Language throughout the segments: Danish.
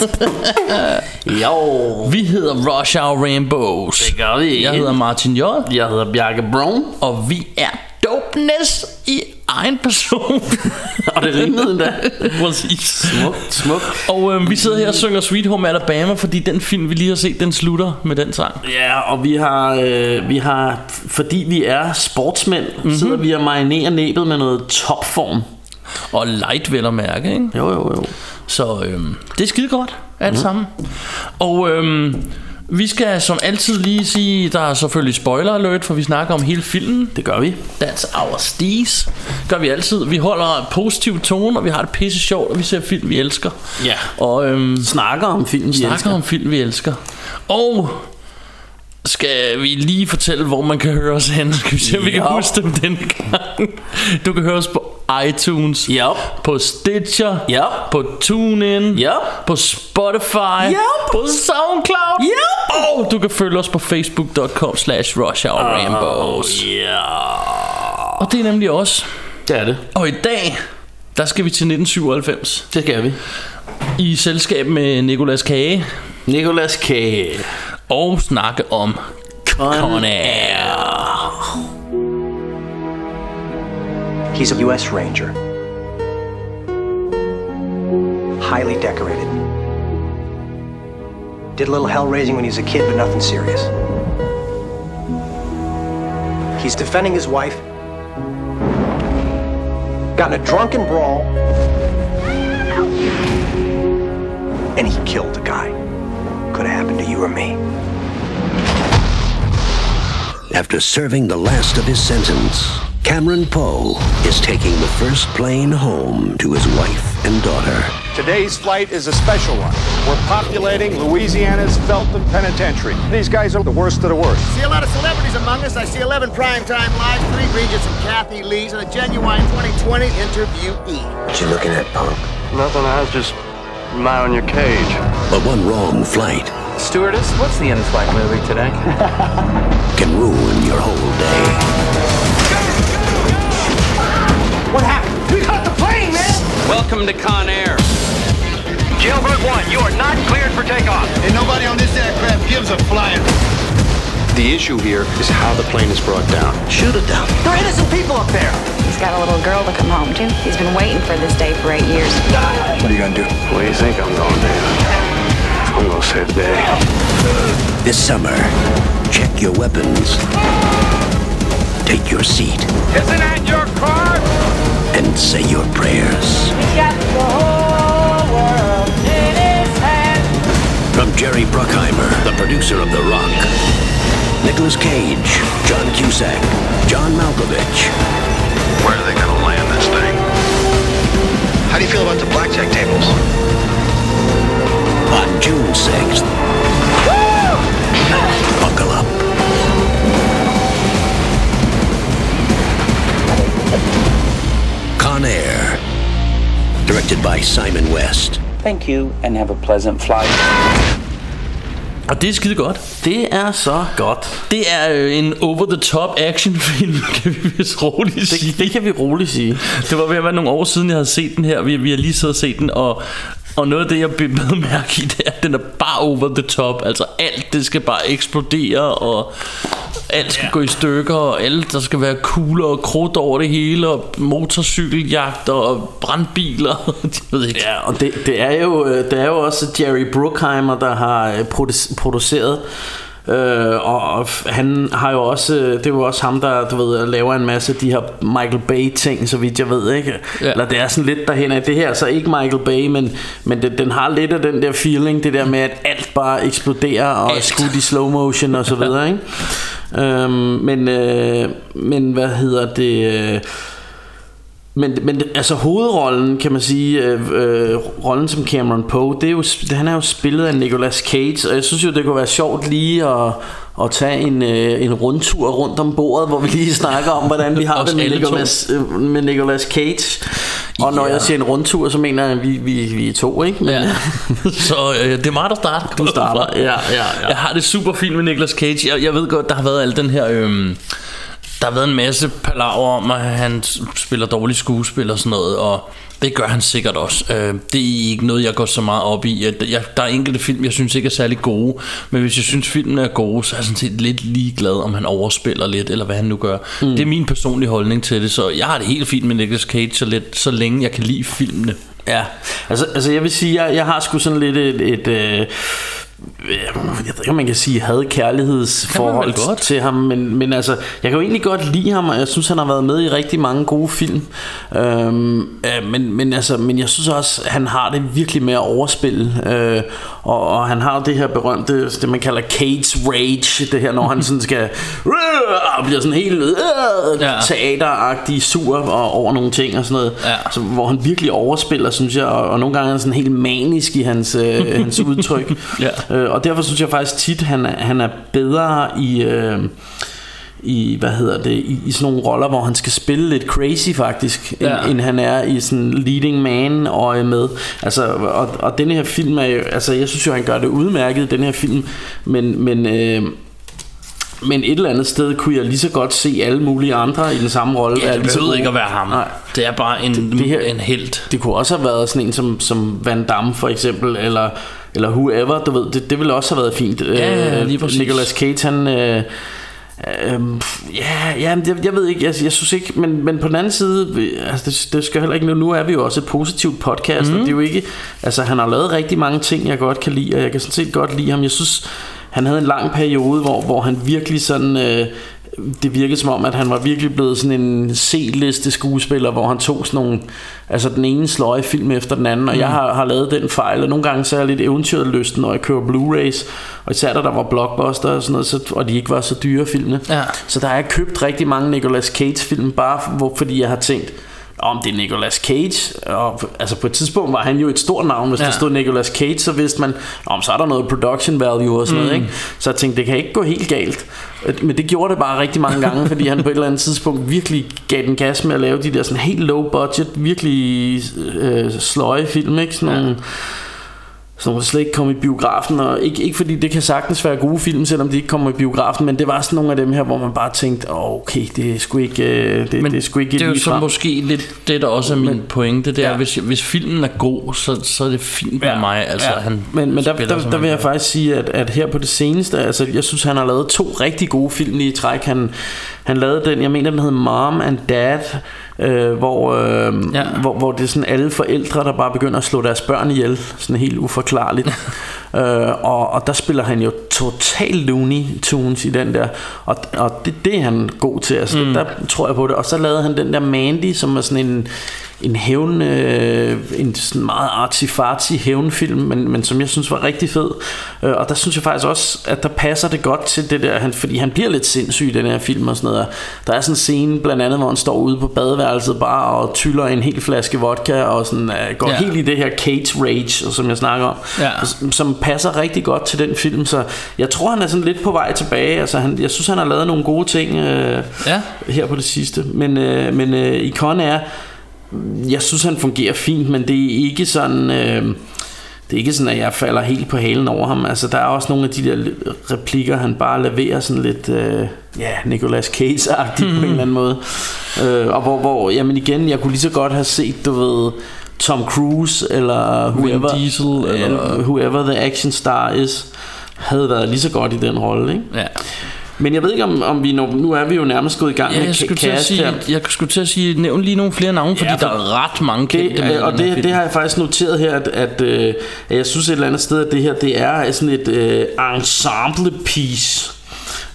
Jo, Vi hedder Rush Hour Rainbows. det gør vi. Jeg hedder Martin J. Jeg hedder Bjarke Brown. Og vi er dopeness i egen person. Og det rimede endda. Præcis. Smukt, smukt. Og øh, vi sidder her og synger Sweet Home Alabama, fordi den film, vi lige har set, den slutter med den sang. Ja, og vi har, øh, vi har fordi vi er sportsmænd, mm-hmm. sidder vi og marinerer næbet med noget topform. Og light vel at mærke, ikke? Jo, jo, jo. Så øh, det er skide godt, alt mm. sammen. Og øh, vi skal som altid lige sige, der er selvfølgelig spoiler alert, for vi snakker om hele filmen. Det gør vi. That's our steez. Gør vi altid. Vi holder positiv tone, og vi har det pisse sjovt, og vi ser film, vi elsker. Ja. Og øhm, Snakker om film, vi snakker elsker. om film, vi elsker. Og skal vi lige fortælle, hvor man kan høre os hen? Skal vi se, om vi kan huske dem den gang? Du kan høre os på iTunes, Ja. på Stitcher, Ja. på TuneIn, Ja. på Spotify, Ja. på SoundCloud, Ja. og du kan følge os på facebook.com slash rush hour rainbows. Ja. Og det er nemlig os. Det er det. Og i dag, der skal vi til 1997 Det skal vi. i selskab med Nicolas Kage Nicolas Cage. og snakke om Con Air. He's a U.S. Ranger. Highly decorated. Did a little hell raising when he was a kid, but nothing serious. He's defending his wife. Got in a drunken brawl. And he killed a guy. Could have happened to you or me. After serving the last of his sentence, Cameron Poe is taking the first plane home to his wife and daughter. Today's flight is a special one. We're populating Louisiana's Felton Penitentiary. These guys are the worst of the worst. see a lot of celebrities among us. I see 11 primetime lives, three Regents and Kathy Lees, and a genuine 2020 interviewee. What you looking at, punk? Nothing, I was just my on your cage. But one wrong flight Stewardess, what's the in-flight movie today? can ruin your whole day. What happened? We caught the plane, man! Welcome to Con Air. Jailbird 1, you are not cleared for takeoff. And nobody on this aircraft gives a flying. The issue here is how the plane is brought down. Shoot it down. There are innocent people up there. He's got a little girl to come home to. He's been waiting for this day for eight years. What are you gonna do? What do you think I'm gonna do? I'm gonna save the day. This summer, check your weapons. Take your seat Isn't that your car? Say your prayers. From Jerry Bruckheimer, the producer of The Rock, Nicolas Cage, John Cusack, John Malkovich, Where are they gonna land this thing? How do you feel about the blackjack tables? on June 6th. Buckle up. Con Air. Directed by Simon West. Thank you, and have a pleasant flight. Og det er skide godt. Det er så godt. Det er øh, en over-the-top actionfilm, kan vi vist roligt sige. Det, det kan vi roligt sige. Det var ved at være nogle år siden, jeg havde set den her. Vi, vi har lige siddet og set den, og, og noget af det, jeg blev mærke i, det er, at den er bare over the top. Altså alt, det skal bare eksplodere, og alt skal ja. gå i stykker, og alt, der skal være kugler og krudt over det hele, og motorcykeljagter og brandbiler. jeg ved ikke. Ja, og det, det, er jo, øh, det er jo også Jerry Bruckheimer, der har øh, produ- produceret Øh, og han har jo også Det er jo også ham der du ved Laver en masse af de her Michael Bay ting Så vidt jeg ved ikke Ja. Eller det er sådan lidt derhen af Det her er så ikke Michael Bay Men, men det, den har lidt af den der feeling Det der med at alt bare eksploderer Og Alt. skudt i slow motion og så videre ikke? Øhm, men, øh, men hvad hedder det øh, men, men altså hovedrollen, kan man sige, øh, øh, rollen som Cameron Poe, det er jo, han er jo spillet af Nicolas Cage, og jeg synes jo, det kunne være sjovt lige at, at tage en, øh, en rundtur rundt om bordet, hvor vi lige snakker om, hvordan vi har det med. Nicolas, øh, med Nicolas Cage. Og når Ja. jeg siger en rundtur, så mener jeg, at vi, vi, vi er to, ikke? Men, Ja. Så øh, det er mig, der starter. Du starter, ja, ja, ja. Jeg har det super fint med Nicolas Cage. Jeg, jeg ved godt, der har været al den her... Øhm, der har været en masse palaver om, at han spiller dårlig skuespil og sådan noget, og det gør han sikkert også. Øh, det er ikke noget, jeg går så meget op i. Jeg, der er enkelte film, jeg synes ikke er særlig gode, men hvis jeg synes, filmen er gode, så er jeg sådan set lidt ligeglad, om han overspiller lidt, eller hvad han nu gør. Mm. Det er min personlige holdning til det, så jeg har det helt fint med Nicolas Cage, så, lidt, så længe jeg kan lide filmene. Ja, altså, altså jeg vil sige, jeg, jeg har sgu sådan lidt et, et øh, jeg ved ikke, om man kan sige had kærlighedsforhold godt. til ham, men, men altså, jeg kan jo egentlig godt lide ham, og jeg synes, han har været med i rigtig mange gode film. Øhm, øh, men, men, altså, men jeg synes også, han har det virkelig med at overspille, øh, og, og han har det her berømte, det man kalder Cage Rage, det her, når han sådan skal, og bliver sådan helt øh, Ja. teateragtig sur og, over nogle ting og sådan noget, Ja. så, hvor han virkelig overspiller, synes jeg, og, og nogle gange er han sådan helt manisk i hans, øh, hans udtryk. Ja. Øh, og derfor synes jeg faktisk tit, han er, han er bedre i... Øh, i, hvad hedder det, i, i sådan nogle roller, hvor han skal spille lidt crazy faktisk, end, Ja. end han er i sådan leading man øje med. Altså, og, og denne her film er jo, altså jeg synes jo, han gør det udmærket, den her film, men, men, øh, men et eller andet sted kunne jeg lige så godt se alle mulige andre i den samme rolle. Ja, det lige så behøvede gode. ikke at være ham. Nej. Det er bare en, Det- det her- en held. Det kunne også have været sådan en som, som Van Damme for eksempel, eller, eller whoever, du ved, det, det ville også have været fint. Ja, ja, Øh, lige præcis. Nicolas Cage, han... Øh, Øhm, ja, ja jeg, jeg ved ikke, jeg, jeg synes ikke, men, men på den anden side, altså det, det skal heller ikke nu, nu er vi jo også et positivt podcast, mm. og det er jo ikke, altså han har lavet rigtig mange ting, jeg godt kan lide, og jeg kan sådan set godt lide ham. Jeg synes, han havde en lang periode, hvor, hvor han virkelig sådan, øh, det virkede som om, at han var virkelig blevet sådan en C-liste skuespiller, hvor han tog sådan nogle, altså den ene sløje film efter den anden, og jeg har, har lavet den fejl, og nogle gange så er jeg lidt eventyrlysten, når jeg kører Blu-rays, og især da der var blockbuster og sådan noget, så, og de ikke var så dyre filmene. Ja. Så der har jeg købt rigtig mange Nicolas Cage film, bare hvor, fordi jeg har tænkt, om det er Nicolas Cage og, Altså på et tidspunkt var han jo et stort navn Hvis ja. Ja. der stod Nicolas Cage Så vidste man om så er der noget production value og sådan mm. noget ikke? Så jeg tænkte det kan ikke gå helt galt Men det gjorde det bare rigtig mange gange Fordi han på et eller andet tidspunkt Virkelig gav den gas med at lave de der sådan helt low budget Virkelig øh, sløje film ikke? Sådan nogle som der slet ikke kom i biografen Og ikke, ikke fordi det kan sagtens være gode film Selvom de ikke kommer i biografen Men det var sådan nogle af dem her Hvor man bare tænkte oh, Okay det er sgu ikke øh, det, Men det er sgu ikke det er jo så frem. måske lidt det, der også er min Men- pointe. Det er, Ja. hvis, hvis filmen er god, så, så er det fint med mig. Altså, ja. han men, men der, der, der han vil jeg faktisk sige at, at her på det seneste altså, Jeg synes han har lavet to rigtig gode film lige i træk Han, han lavede den Jeg mener den hed Mom and Dad øh, hvor, øh, ja. Hvor, hvor det er sådan alle forældre Der bare begynder at slå deres børn ihjel Sådan helt uforklarligt øh, og, og der spiller han jo total Looney Tunes i den der Og, og det, det er han god til altså, mm. Der tror jeg på det Og så lavede han den der Mandy Som er sådan en en hævn, øh, en sådan meget artsy-fartsy hævnfilm, men, men som jeg synes var rigtig fed. Øh, og der synes jeg faktisk også, at der passer det godt til det der, han, fordi han bliver lidt sindssyg i den her film og sådan noget. Der er sådan en scene blandt andet, hvor han står ude på badeværelset bare og tyller en hel flaske vodka og sådan, øh, går ja. Helt i det her Cage Rage, som jeg snakker om, Ja. som passer rigtig godt til den film. Så jeg tror, han er sådan lidt på vej tilbage. Altså, han, jeg synes, han har lavet nogle gode ting øh, Ja. her på det sidste. Men, øh, men øh, i Con er, jeg synes han fungerer fint, men det er ikke sådan... Øh, det er ikke sådan, at jeg falder helt på halen over ham. Altså, der er også nogle af de der replikker, han bare leverer sådan lidt, øh, ja, Nicolas Cage-agtigt mm. på en eller anden måde. Øh, og hvor, hvor, jamen igen, jeg kunne lige så godt have set, du ved, Tom Cruise, eller whoever, Diesel, eller- whoever the action star is, havde været lige så godt i den rolle, ikke? Ja. Men jeg ved ikke, om, om vi nu, nu er vi jo nærmest gået i gang Ja, med jeg at cast sige, her. jeg skulle til at sige, nævn lige nogle flere navne, fordi Ja, for- der er ret mange kendte det, med og det, det har jeg faktisk noteret her at, at, øh, at jeg synes et eller andet sted at det her det er sådan et øh, ensemble piece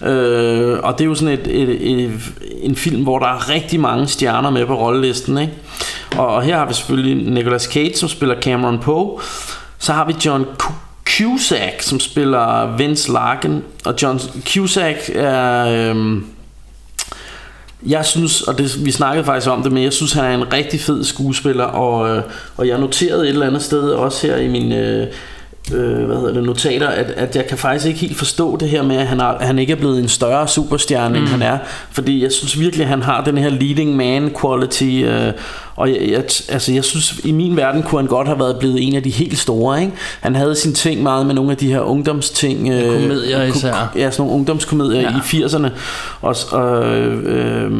øh, og det er jo sådan et, et, et, en film hvor der er rigtig mange stjerner med på rollelisten ikke? Og, og her har vi selvfølgelig Nicolas Cage som spiller Cameron Poe. Så har vi John Cusack som spiller Vince Larkin. Og John Cusack er øh, jeg synes, og det, vi snakkede faktisk om det, men jeg synes, han er en rigtig fed skuespiller, og, øh, og jeg noterede et eller andet sted også her i min... Øh, øh, hvad hedder det, notater, at, at jeg kan faktisk ikke helt forstå det her med, at han, har, han ikke er blevet en større superstjerne, mm. end han er. Fordi jeg synes virkelig, at han har den her leading man quality, øh, og jeg, jeg, altså, jeg synes, i min verden kunne han godt have været blevet en af de helt store. Ikke? Han havde sin ting meget med nogle af de her ungdomsting. Øh, Komedier især. Ja, sådan nogle ungdomskomedier ja. i 80'erne. Og, og, øh,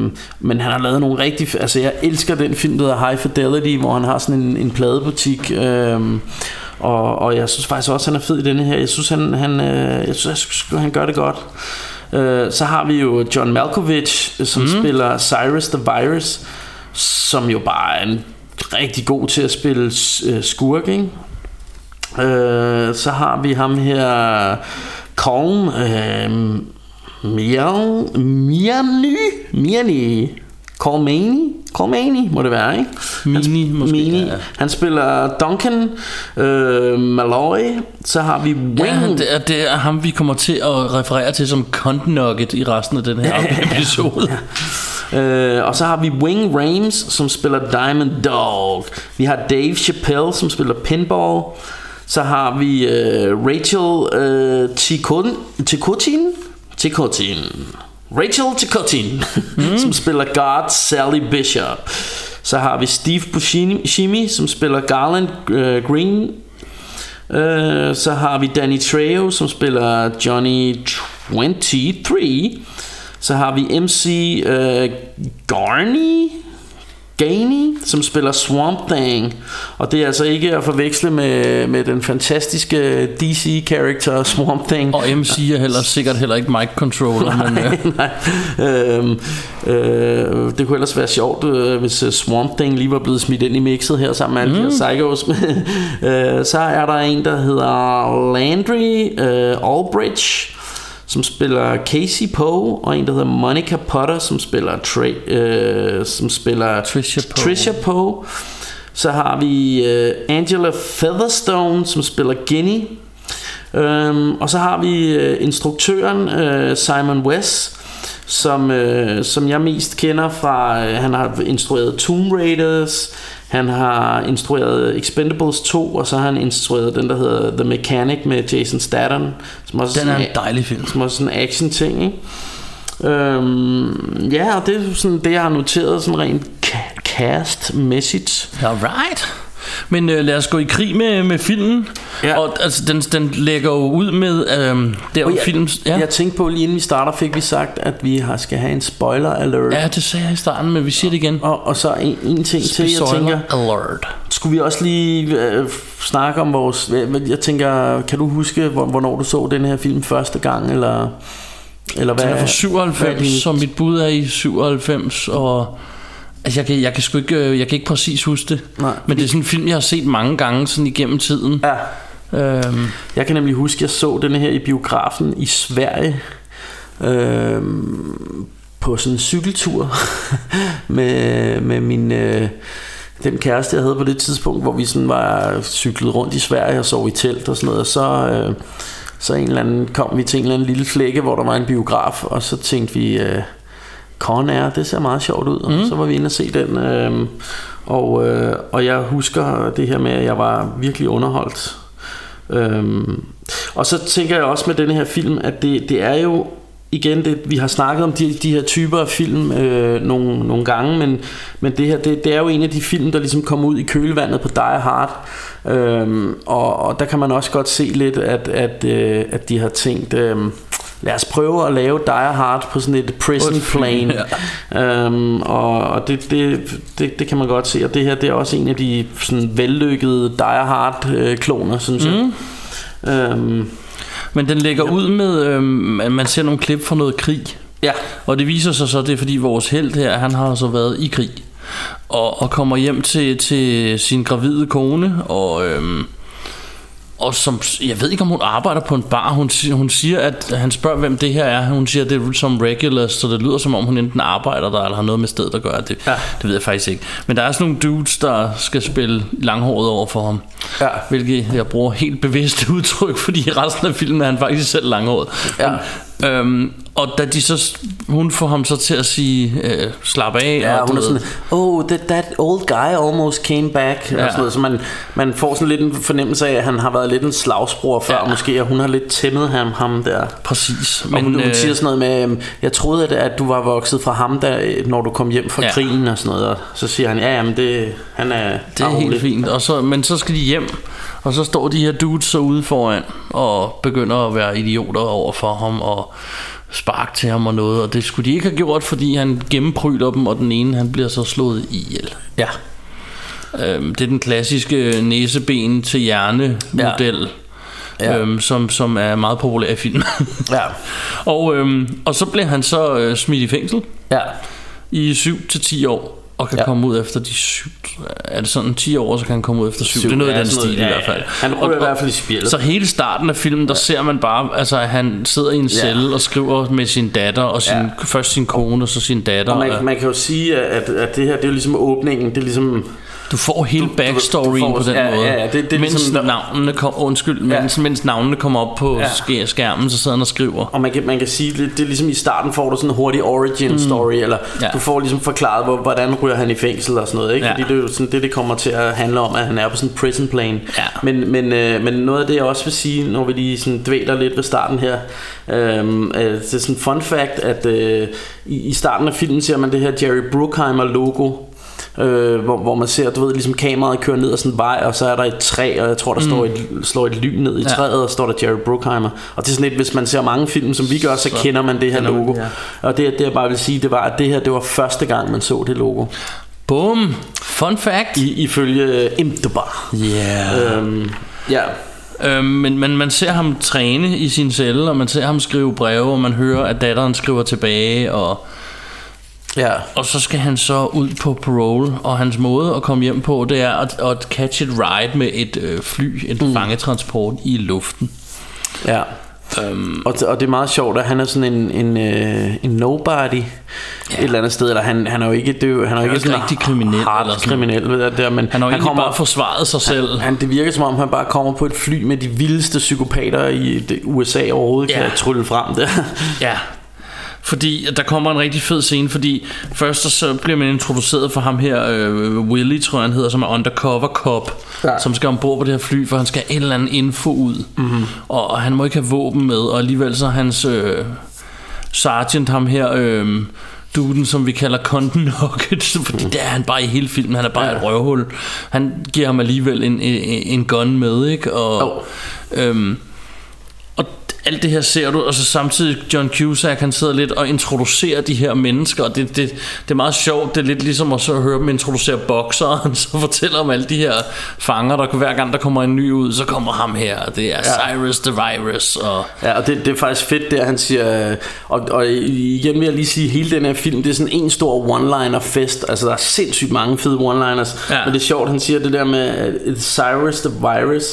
men han har lavet nogle rigtig... Altså, jeg elsker den film, der hedder High Fidelity, hvor han har sådan en, en pladebutik... Øh, og, og jeg synes faktisk også, at han er fed i denne her. Jeg synes, han, han, øh, jeg synes, han gør det godt. Øh, så har vi jo John Malkovich, som mm. spiller Cyrus the Virus, som jo bare er en rigtig god til at spille øh, skurk, ikke? Øh, så har vi ham her, Colm øh, Mian, Miany, Miany, Colmani, Colmani må det være, ikke? Mini, han, måske, Mini. ja. Han spiller Duncan øh, Malloy. Så har vi Wing. Ja, det er, det er ham, vi kommer til at referere til som Cunt Nugget i resten af den her episode. Øh, og så har vi Wing Rames, som spiller Diamond Dog. Vi har Dave Chappelle, som spiller Pinball. Så har vi øh, Rachel øh, Chikun- Chikutin. Chikutin. Rachel Chikutin, mm. som spiller Guard Sally Bishop. Så har vi Steve Buscemi, som spiller Garland øh, Green. Øh, så har vi Danny Trejo, som spiller Johnny 23. Så har vi MC øh, Garney Gainey, som spiller Swamp Thing. Og det er altså ikke at forveksle med, med den fantastiske DC-character Swamp Thing. Og MC er heller sikkert heller ikke mic controller. nej, men, øh, nej. Øhm, øh, det kunne ellers være sjovt, øh, hvis øh, Swamp Thing lige var blevet smidt ind i mixet her sammen med alle mm. de her psychos. øh, så er der en, der hedder Landry øh, Albridge, som spiller Casey Poe, og en, der hedder Monica Potter, som spiller, Tra- øh, som spiller Tricia Poe. Tricia Poe. Så har vi øh, Angela Featherstone, som spiller Ginny. Øhm, og så har vi øh, instruktøren øh, Simon West, som, øh, som jeg mest kender fra, øh, han har instrueret Tomb Raiders, han har instrueret Expendables 2, og så har han instrueret den, der hedder The Mechanic med Jason Statham. Som også Den er en dejlig film. Som også sådan en action ting, ikke? Øhm, ja, og det er sådan det, jeg har noteret sådan rent ca- cast-mæssigt. Alright. Men øh, lad os gå i krig med, med filmen. Ja. Og altså, den, den lægger jo ud med øh, der Og jeg, film... Ja. jeg tænkte på, lige inden vi starter, fik vi sagt, at vi har, skal have en spoiler alert. ja, det sagde jeg i starten, men vi siger det igen. Og, og så en, en ting til, jeg tænker, alert. skulle vi også lige øh, snakke om vores... Jeg tænker, kan du huske, hvor- hvornår du så den her film første gang, eller... Eller hvad, Den er fra hvad er 97, din- så mit bud er i 97, og... Altså, jeg kan, jeg kan sgu ikke, øh, jeg kan ikke præcis huske det. Nej. Men det er sådan en film, jeg har set mange gange sådan igennem tiden. Ja, Øhm, Jeg kan nemlig huske, at jeg så den her i biografen i Sverige øhm, på sådan en cykeltur med, med min øh, den kæreste, jeg havde på det tidspunkt, hvor vi sådan var cyklet rundt i Sverige og sov i telt og sådan noget. Og så, øh, så en eller anden, kom vi til en eller anden lille flække, hvor der var en biograf, og så tænkte vi, øh, Con Air, det ser meget sjovt ud. Og Mm. så var vi inde og se den. Øh, og, øh, og jeg husker det her med, at jeg var virkelig underholdt. Øhm, og så tænker jeg også med denne her film, at det, det er jo igen, det, vi har snakket om de, de her typer af film øh, nogle, nogle gange, men, men det her, det, det er jo en af de film, der ligesom kommer ud i kølvandet på Die Hard, øhm, og, og der kan man også godt se lidt, at, at, øh, at de har tænkt, øh, lad os prøve at lave Die Hard på sådan et prison plane, øhm, og, og det, det, det, det kan man godt se, og det her, det er også en af de sådan vellykkede Die Hard øh, kloner, synes jeg. Øhm, men den lægger ud med, øhm, at man ser nogle klip fra noget krig. ja, Og det viser sig så, det er fordi vores held her, han har så været i krig. Og, og kommer hjem til, til sin gravide kone, og... Øhm, og som, jeg ved ikke om hun arbejder på en bar Hun, hun siger at Han spørger hvem det her er Hun siger at det er som regulars Så det lyder som om hun enten arbejder der Eller har noget med stedet at gøre Det, Ja. det ved jeg faktisk ikke Men der er sådan nogle dudes der skal spille langhåret over for ham Ja. Hvilket jeg bruger helt bevidst udtryk Fordi resten af filmen er han faktisk selv langhåret Ja. Men, øhm, Og da de så, hun får ham så til at sige, øh, slap af. Ja, og hun er sådan, oh, that, that old guy almost came back. Ja. Og sådan noget. Så man, man får sådan lidt en fornemmelse af, at han har været lidt en slagsbror før, ja. Måske, og hun har lidt tæmmet ham, ham der. Præcis. Men, og hun, hun øh, siger sådan noget med, jeg troede, at, at du var vokset fra ham, der, øh, når du kom hjem fra ja. Krigen og sådan noget. Og så siger han, ja, jamen det, han er Det er helt fint. Og så, men så skal de hjem, og så står de her dudes så ude foran og begynder at være idioter over for ham og spark til ham og noget. Og det skulle de ikke have gjort, fordi han gennempryler dem, og den ene han bliver så slået ihjel. Ja. Øhm, det er den klassiske næseben til hjerne model. Ja. Ja. Øhm, som, som er meget populær i film. Ja. og, øhm, og så bliver han så øh, smidt i fængsel Ja. i 7 til 10 år og kan Ja. ja. komme ud efter de 7 er det sådan 10 år så kan han komme ud efter 7 Syv, det er noget ja, i den stil noget, i ja, hvert fald ja. Han ryger i hvert fald i spjældet. så hele starten af filmen der ser man bare altså at han sidder i en Ja. celle og skriver med sin datter og sin, Ja. først sin kone og så sin datter Og man, og, man kan jo sige, at, at det her, det er jo ligesom åbningen, det er ligesom... du får hele backstoryen får- på den ja, måde ja, ja, det- det er mens ligesom, navnene kom, undskyld mens, mens navnene kommer op på Ja. sk- skærmen så sidder han og skriver Og man kan, man kan sige, det, det er ligesom i starten får du sådan en hurtig origin story, eller Mm. Ja. du får ligesom forklaret, hvor, hvordan ryger han i fængsel og sådan noget, ikke? Ja. Fordi det er jo sådan, det, det kommer til at handle om, at han er på sådan en prison plane. Ja. Men, men, øh, men noget af det, jeg også vil sige, når vi lige sådan dvæler lidt ved starten her, øhm, øh, det er sådan en fun fact, at øh, i, i starten af filmen ser man det her Jerry Bruckheimer logo, øh, hvor, hvor man ser, du ved, ligesom kameraet kører ned ad sådan en vej, og så er der et træ, og jeg tror, der mm. står et, slår et lyn ned i Ja. træet, og står der Jerry Bruckheimer. Og det er sådan lidt, hvis man ser mange film, som vi gør, så, så kender man det her man logo. det, Og det, det jeg bare vil sige, det var, at det her, det var første gang, man så det logo. Boom Fun fact I, ifølge Imdbar. Yeah Øhm, ja, Øhm, men, men man ser ham træne i sin celle, og man ser ham skrive breve, og man hører, at datteren skriver tilbage, og, ja. og så skal han så ud på parole, og hans måde at komme hjem på, det er at, at catch et ride med et øh, fly, et mm. fangetransport i luften. Ja. Øhm, Og, og det er meget sjovt, at han er sådan en, en, øh, en nobody ja. et eller andet sted. Eller han, han er jo ikke, det er jo, han er jo ikke ikke sådan rigtig kriminel hard eller sådan. kriminel, ved jeg, der, men han har egentlig kommer, bare forsvaret sig selv. han, det virker som om, han bare kommer på et fly med de vildeste psykopater i det USA overhovedet Ja. kan trylle frem der. Ja, fordi der kommer en rigtig fed scene, fordi først så- bliver man introduceret for ham her, øh, Willy tror jeg han hedder, som er undercover cop, Ja. som skal ombord på det her fly, for han skal have en eller anden info ud, mm-hmm. og, og han må ikke have våben med, og alligevel så er hans øh, sergeant, ham her, øh, duden, som vi kalder Condon Nugget, fordi det er han bare i hele filmen, han er bare Ja. et røvhul. Han giver ham alligevel en, en, en gun med, ikke? Og, Jo. øhm, alt det her ser du, og så samtidig John Cusack, han sidder lidt og introducerer de her mennesker, og det, det, det er meget sjovt, det er lidt ligesom at så høre dem introducere bokseren, så fortæller om alle de her fanger, der hver gang der kommer en ny ud, så kommer ham her, og det er Ja. Cyrus the Virus, og Ja, og det, det er faktisk fedt, det han siger, øh, og, og igen vil jeg lige sige, hele den her film, det er sådan en stor one-liner fest, altså der er sindssygt mange fede one-liners, Ja. men det er sjovt, han siger det der med, it's Cyrus the virus,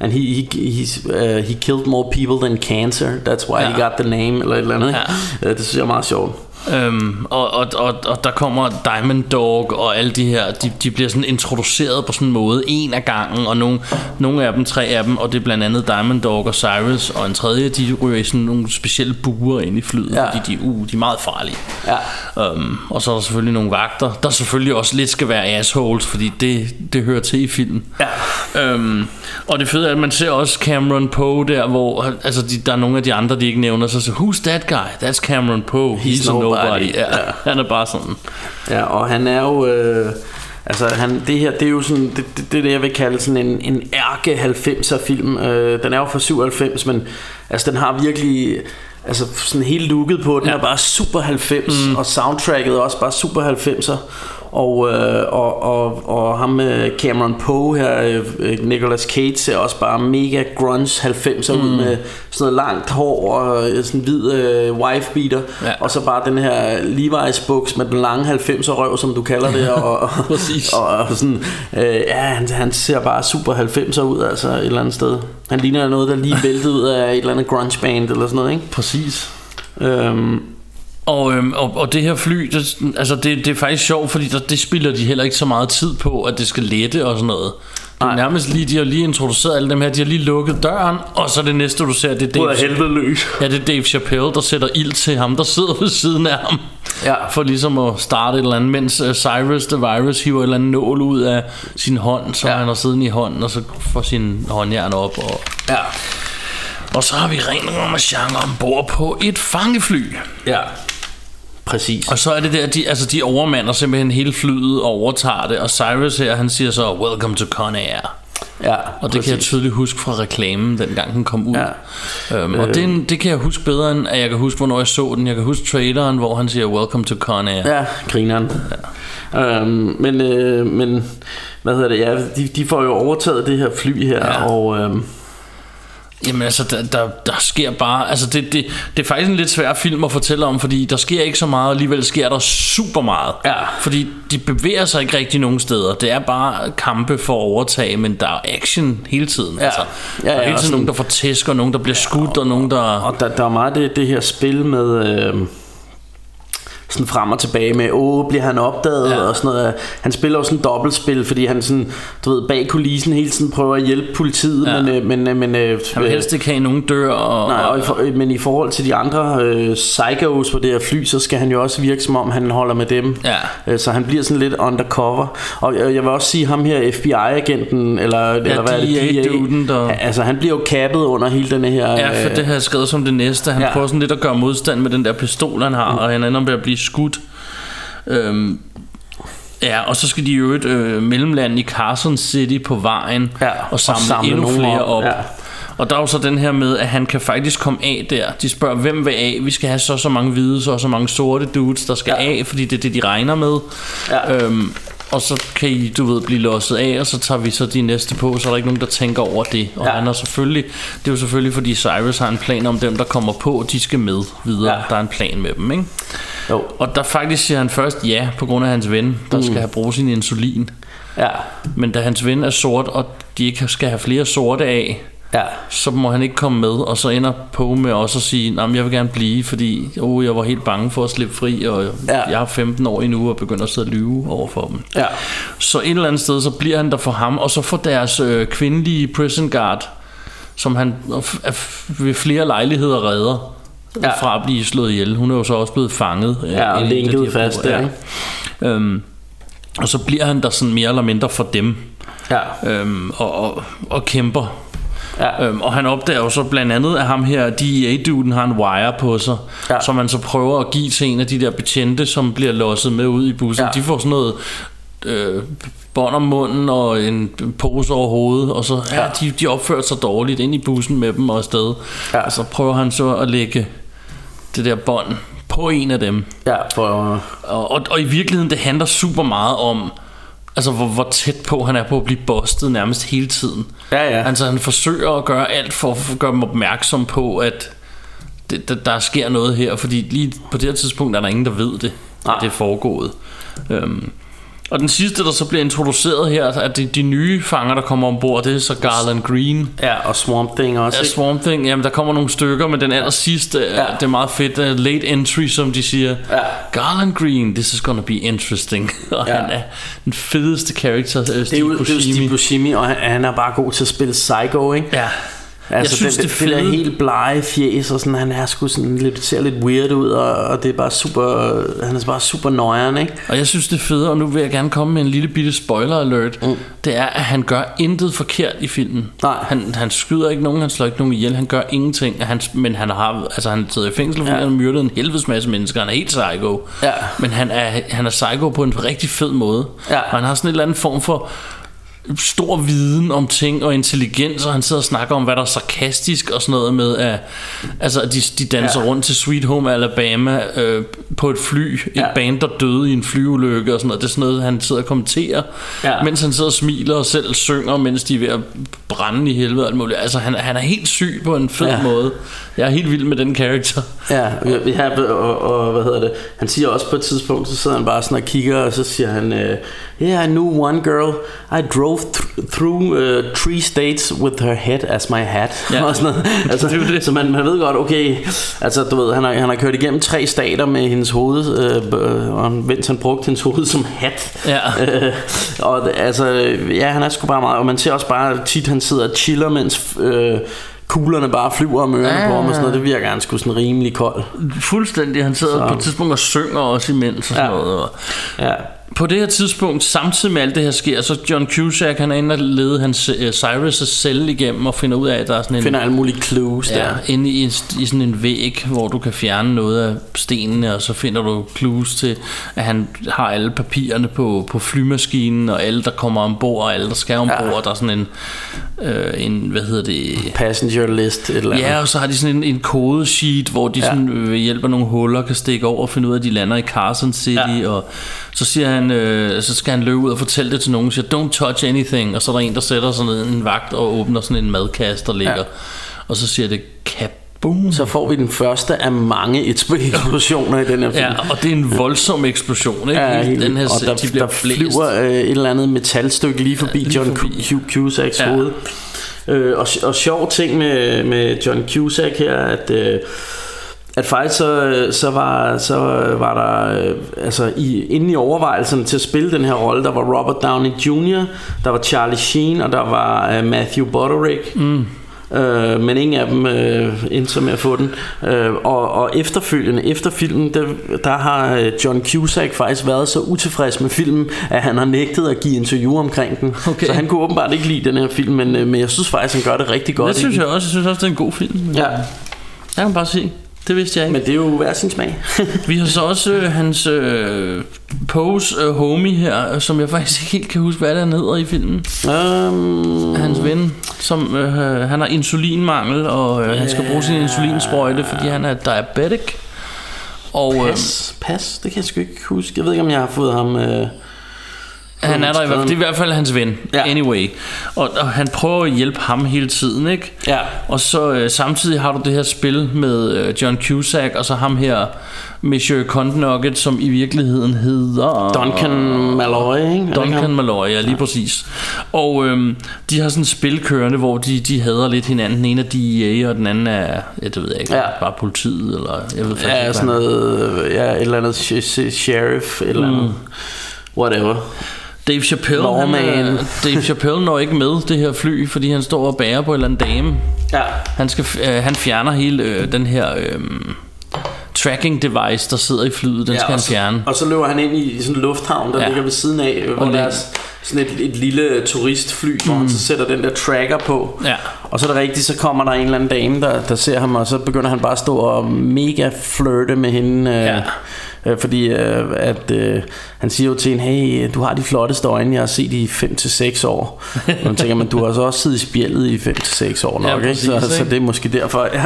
and he, he, he's, uh, he killed more people than cancer, that's why Ja. he got the name, eller et eller andet, ikke? Ja. Øh, det synes jeg er meget sjovt. Øhm, og, og, og, og der kommer Diamond Dog og alle de her de, de bliver sådan introduceret på sådan en måde En af gangen Og nogle, nogle af dem, tre af dem Og det er blandt andet Diamond Dog og Cyrus Og en tredje, de ryger i sådan nogle specielle buer ind i flyet Ja. Fordi de, uh, de er meget farlige Ja. um, Og så er der selvfølgelig nogle vagter Der selvfølgelig også lidt skal være assholes Fordi det, det hører til i filmen Ja. Øhm, og det fede er, at man ser også Cameron Poe der, hvor altså, de, der er nogle af de andre, de ikke nævner, så siger, who's that guy? That's Cameron Poe. He's, He's a nobody. Ja. Han er bare sådan. Ja, og han er jo... Øh, altså, han, det her, det er jo sådan... Det, det, det er det, jeg vil kalde sådan en, en ærke 90'er film. Øh, den er jo fra 97, men altså, den har virkelig... Altså sådan helt looket på Den Ja. er bare super 90 mm. Og soundtracket er også bare super 90'er og, øh, og, og, og ham med Cameron Poe her øh, Nicolas Cage ser også bare mega grunge 90'er mm. ud med sådan noget langt hår og øh, sådan hvid øh, wife beater Ja. og så bare den her Levi's buks med den lange 90'er røv som du kalder det og, og, og, og sådan øh, ja han, han ser bare super 90'er ud altså et eller andet sted han ligner noget der lige væltede ud af et eller andet grunge band eller sådan noget ikke Præcis. Øhm, Og, øhm, og, og det her fly, det, altså det, det er faktisk sjovt, fordi der, det spiller de heller ikke så meget tid på, at det skal lette og sådan noget. Det er nærmest lige, de har lige introduceret alle dem her, de har lige lukket døren, og så det næste du ser, det er Dave, helvede løs. ja, det er Dave Chappelle, der sætter ild til ham, der sidder ved siden af ham. Ja. For ligesom at starte et eller andet, mens uh, Cyrus the Virus hiver et eller andet nål ud af sin hånd, så ja. han har siddende i hånden, og så får sin håndjern op. Og, Ja. og så har vi ren ramachan ombord på et fangefly. Ja. Præcis. Og så er det der, de, altså de overmander simpelthen hele flyet og overtager det, og Cyrus her, han siger så, welcome to Con Air. Ja, Og det kan jeg tydeligt huske fra reklamen, dengang den kom ud. Ja. Øhm, og det, er en- det kan jeg huske bedre, end at jeg kan huske, hvornår jeg så den. Jeg kan huske traileren, hvor han siger, welcome to Con Air. Ja, grineren. Ja. Øhm, men, øh, men, hvad hedder det, ja, de, de får jo overtaget det her fly her, Ja. og øhm, Jamen altså, der, der, der sker bare... Altså, det, det, det er faktisk en lidt svær film at fortælle om, fordi der sker ikke så meget, og alligevel sker der super meget. Ja. Fordi de bevæger sig ikke rigtig nogen steder. Det er bare kampe for at overtage, men der er action hele tiden. Ja. Altså, Ja, der er ja, hele og tiden sådan- nogen, der får tæsk, og nogen, der bliver skudt, og nogen, der... og der, der er meget det, det her spil med... Øh, sådan frem og tilbage med, åh, bliver han opdaget Ja. ja. og sådan noget. Han spiller jo sådan dobbeltspil, fordi han sådan, du ved, bag kulissen hele tiden prøver at hjælpe politiet, Ja. ja. men, øh, men, øh, men øh, Han vil helst ikke have, nogen dør, og... Nej, og i for, øh, men i forhold til de andre øh, psychos på det her fly, så skal han jo også virke som om han holder med dem. Ja. Øh, så han bliver sådan lidt undercover. Og jeg, jeg vil også sige ham her FBI-agenten, eller, eller hvad er det? DEA-duden, der- Altså han bliver jo kappet under hele den her... Ja, for øh, det har jeg skrevet som det næste. Han ja. Ja. prøver sådan lidt at gøre modstand med den der pistol, han har, mm. og han ender med at blive skudt. Øhm, ja, og så skal de jo et øh, mellemland i Carson City på vejen Ja, og og samle, samle endnu flere op, op. ja. Og der er jo så den her med, at han kan faktisk komme af der. De spørger, hvem vil af? Vi skal have så så mange hvide, så så mange sorte dudes, der skal. Ja. af, fordi det er det, de regner med. Ja. Øhm, og så kan I, du ved, blive losset af, og så tager vi så de næste på, så er der ikke nogen, der tænker over det. Og ja. Han har selvfølgelig, det er jo selvfølgelig, fordi Cyrus har en plan om dem, der kommer på, de skal med videre. Ja. Der er en plan med dem, ikke? Jo, Og der faktisk siger han først ja, på grund af hans ven, der mm. skal have brugt sin insulin. ja, Men da hans ven er sort, og de ikke skal have flere sorte af, ja. så må han ikke komme med, og så ender på med også at sige, at jeg vil gerne blive, fordi oh, jeg var helt bange for at slippe fri, og ja. Jeg har 15 år endnu og begynder at sidde og lyve over for dem. Ja. Så et eller andet sted, så bliver han der for ham, og så får deres øh, kvindelige prison guard, som han ved flere lejligheder redder, ja. Fra at blive slået ihjel. Hun er jo så også blevet fanget. øh, Ja, og her fast der, Ja. Øhm, og så bliver han der sådan mere eller mindre for dem, Ja, øhm, og, og, og kæmper ja. Øhm, og han opdager jo så blandt andet, at ham her, DEA-duden, har en wire på sig, ja. Som man så prøver at give til en af de der betjente, som bliver losset med ud i bussen. Ja. De får sådan noget øh, bånd om munden og en pose over hovedet, og så ja, Ja. de, de opfører sig dårligt ind i bussen med dem og afsted. Ja. Og så prøver han så at lægge det der bånd på en af dem. ja, for... Og, og, og i virkeligheden, det handler super meget om, altså hvor, hvor tæt på han er på at blive bustet nærmest hele tiden. Ja, ja. Altså han forsøger at gøre alt for at gøre dem opmærksom på, at det, der, der sker noget her, fordi lige på det her tidspunkt er der ingen, der ved det, at det er foregået. Øhm, og den sidste, der så bliver introduceret her, er de, de nye fanger, der kommer ombord, det er så Garland Green. Ja, og Swamp Thing også, Ja, ikke? Swamp Thing, jamen der kommer nogle stykker, men den aller sidste, ja. Ja. det er meget fedt, uh, late entry, som de siger. Ja. Garland Green, this is gonna be interesting. og Ja. han er den fedeste karakter, uh, Steve Det er jo, det er jo Buscemi. Steve Buscemi, og han, han er bare god til at spille Psycho, ikke? Ja. Altså, jeg synes, det, det, det, det, der helt blege fjes, og sådan, han er sgu sådan lidt, ser lidt weird ud, og, og det er bare super, han er bare super nøjeren, ikke? Og jeg synes det er fedt, og nu vil jeg gerne komme med en lille bitte spoiler alert. Mm. Det er, at han gør intet forkert i filmen. Nej. Han, han skyder ikke nogen, han slår ikke nogen ihjel, han gør ingenting. Han, men han har, altså han sidder i fængsel, fordi ja. han har myrdet en helvedes masse mennesker. Han er helt psycho. Ja. Men han er, han er psycho på en rigtig fed måde. Ja. Og han har sådan en eller anden form for stor viden om ting og intelligens, og han sidder og snakker om, hvad der er sarkastisk og sådan noget med, at altså, at de, de danser ja. rundt til Sweet Home Alabama, øh, på et fly, et Ja. band, der døde i en flyulykke og sådan noget. Det er sådan noget, han sidder og kommenterer, Ja. mens han sidder og smiler og selv synger, mens de er ved at brænde i helvede og alt muligt. Altså, han, han er helt syg på en fed Ja. ja. måde. Jeg er helt vild med den karakter. Ja, ja og, og, hvad hedder det? Han siger også på et tidspunkt, så sidder han bare sådan og kigger, og så siger han, øh, Yeah, I knew one girl. I drove th- through uh, three states with her head as my hat. Ja. og sådan noget. Altså, Det det. Så man, man ved godt, okay, altså du ved, han har, han har kørt igennem tre stater med hendes hoved, øh, og mens han brugte hendes hoved som hat. Ja. Øh, og altså, ja, han er sgu bare meget, og man ser også bare tit, han sidder og chiller, mens øh, kuglerne bare flyver om ørerne Ja. på ham og sådan noget. Det virker han sgu sådan rimelig kold. Fuldstændig. Han sidder Så- på et tidspunkt og synger også imens og sådan Ja. noget. Og Ja. På det her tidspunkt, samtidig med alt det her sker, så John Cusack, han er inde og lede hans, uh, Cyrus' celle igennem og finder ud af, at der er sådan en... Finder alle mulige clues Ja, der. inde i, i sådan en væg, hvor du kan fjerne noget af stenene, og så finder du clues til, at han har alle papirerne på, på flymaskinen, og alle, der kommer ombord, og alle, der skal ombord. Ja. Der er sådan en, øh, en, hvad hedder det... Passenger list, et eller andet. Ja, og så har de sådan en, en kodesheet, hvor de Ja. ja. sådan, øh, ved hjælp af nogle huller kan stikke over og finde ud af, at de lander i Carson City. Ja. Og så siger han, øh, så skal han løbe ud og fortælle det til nogen, og siger, don't touch anything. Og så er der en, der sætter sådan en vagt og åbner sådan en madkasse, der ligger. Ja. Og så siger det, kaboom. Så får vi den første af mange eksplosioner i den her film. Ja, og det er en voldsom eksplosion, ikke? Ja, den her og der, de der flyver øh, et eller andet metalstykke lige forbi lige John forbi. Cu- Cusacks Ja. hoved. Øh, og, og sjov ting med, med John Cusack her, at... Øh, at faktisk så, så, var, så var der øh, altså i, inde i overvejelserne til at spille den her rolle, der var Robert Downey Jr., der var Charlie Sheen, og der var øh, Matthew Broderick. Mm. Øh, men ingen af dem øh, endte med at få den. Øh, og, og efterfølgende, efter filmen, der, der har øh, John Cusack faktisk været så utilfreds med filmen, at han har nægtet at give interview omkring den. Okay. Så han kunne åbenbart ikke lide den her film, men, men jeg synes faktisk, han gør det rigtig godt. Det synes jeg også. Jeg synes også, det er en god film. Ja, Jeg kan bare sige, det vidste jeg ikke. men det er jo hver sin smag. Vi har så også øh, hans øh, Pose øh, homie her, øh, som jeg faktisk ikke helt kan huske, hvad er, han hedder i filmen. um, Hans ven, som øh, han har insulinmangel, og øh, han skal bruge sin insulinsprøjte, fordi han er diabetic. Og øh, Pas, pas, det kan jeg sgu ikke huske. Jeg ved ikke, om jeg har fået ham... Øh, han er der i hvert fald, det er i hvert fald hans ven, Ja. ja. anyway. Og, og han prøver at hjælpe ham hele tiden, ikke? Ja. Og så øh, samtidig har du det her spil med øh, John Cusack, og så ham her, Monsieur Condnugget, som i virkeligheden hedder... Duncan Malloy, ikke? Duncan? Malloy, ja lige præcis Og øhm, de har sådan et spil kørende Hvor de, de hader lidt hinanden Den ene er DEA og den anden er Ja det ved jeg ikke Ja. Bare politiet eller jeg ved faktisk Ja, ikke, sådan noget, ja, et eller andet sh- sh- sheriff, eller andet. Mm. Whatever. Dave Chappelle han, Lawman. øh, Dave Chappelle når ikke med det her fly Fordi han står og bærer på en eller anden dame Ja. Han, skal, øh, han fjerner hele øh, den her øh, Tracking device Der sidder i flyet Den ja, skal han fjerne Og så løber han ind i sådan en lufthavn, der ja. Ligger ved siden af, hvor Og der er sådan et, et lille turistfly, mm. hvor han så sætter den der tracker på. Ja. Og så er det rigtigt, så kommer der en eller anden dame, der, der ser ham, og så begynder han bare at stå og mega flirte med hende. Øh, Ja. Øh, fordi øh, at, øh, han siger jo til hende, hey, du har de flotteste øjne, jeg har set i 5-6 år. Og man tænker, men du har så også siddet i spjældet i 5-6 år nok, Ja, ikke? Så, præcis, så ikke? det er måske derfor, ja.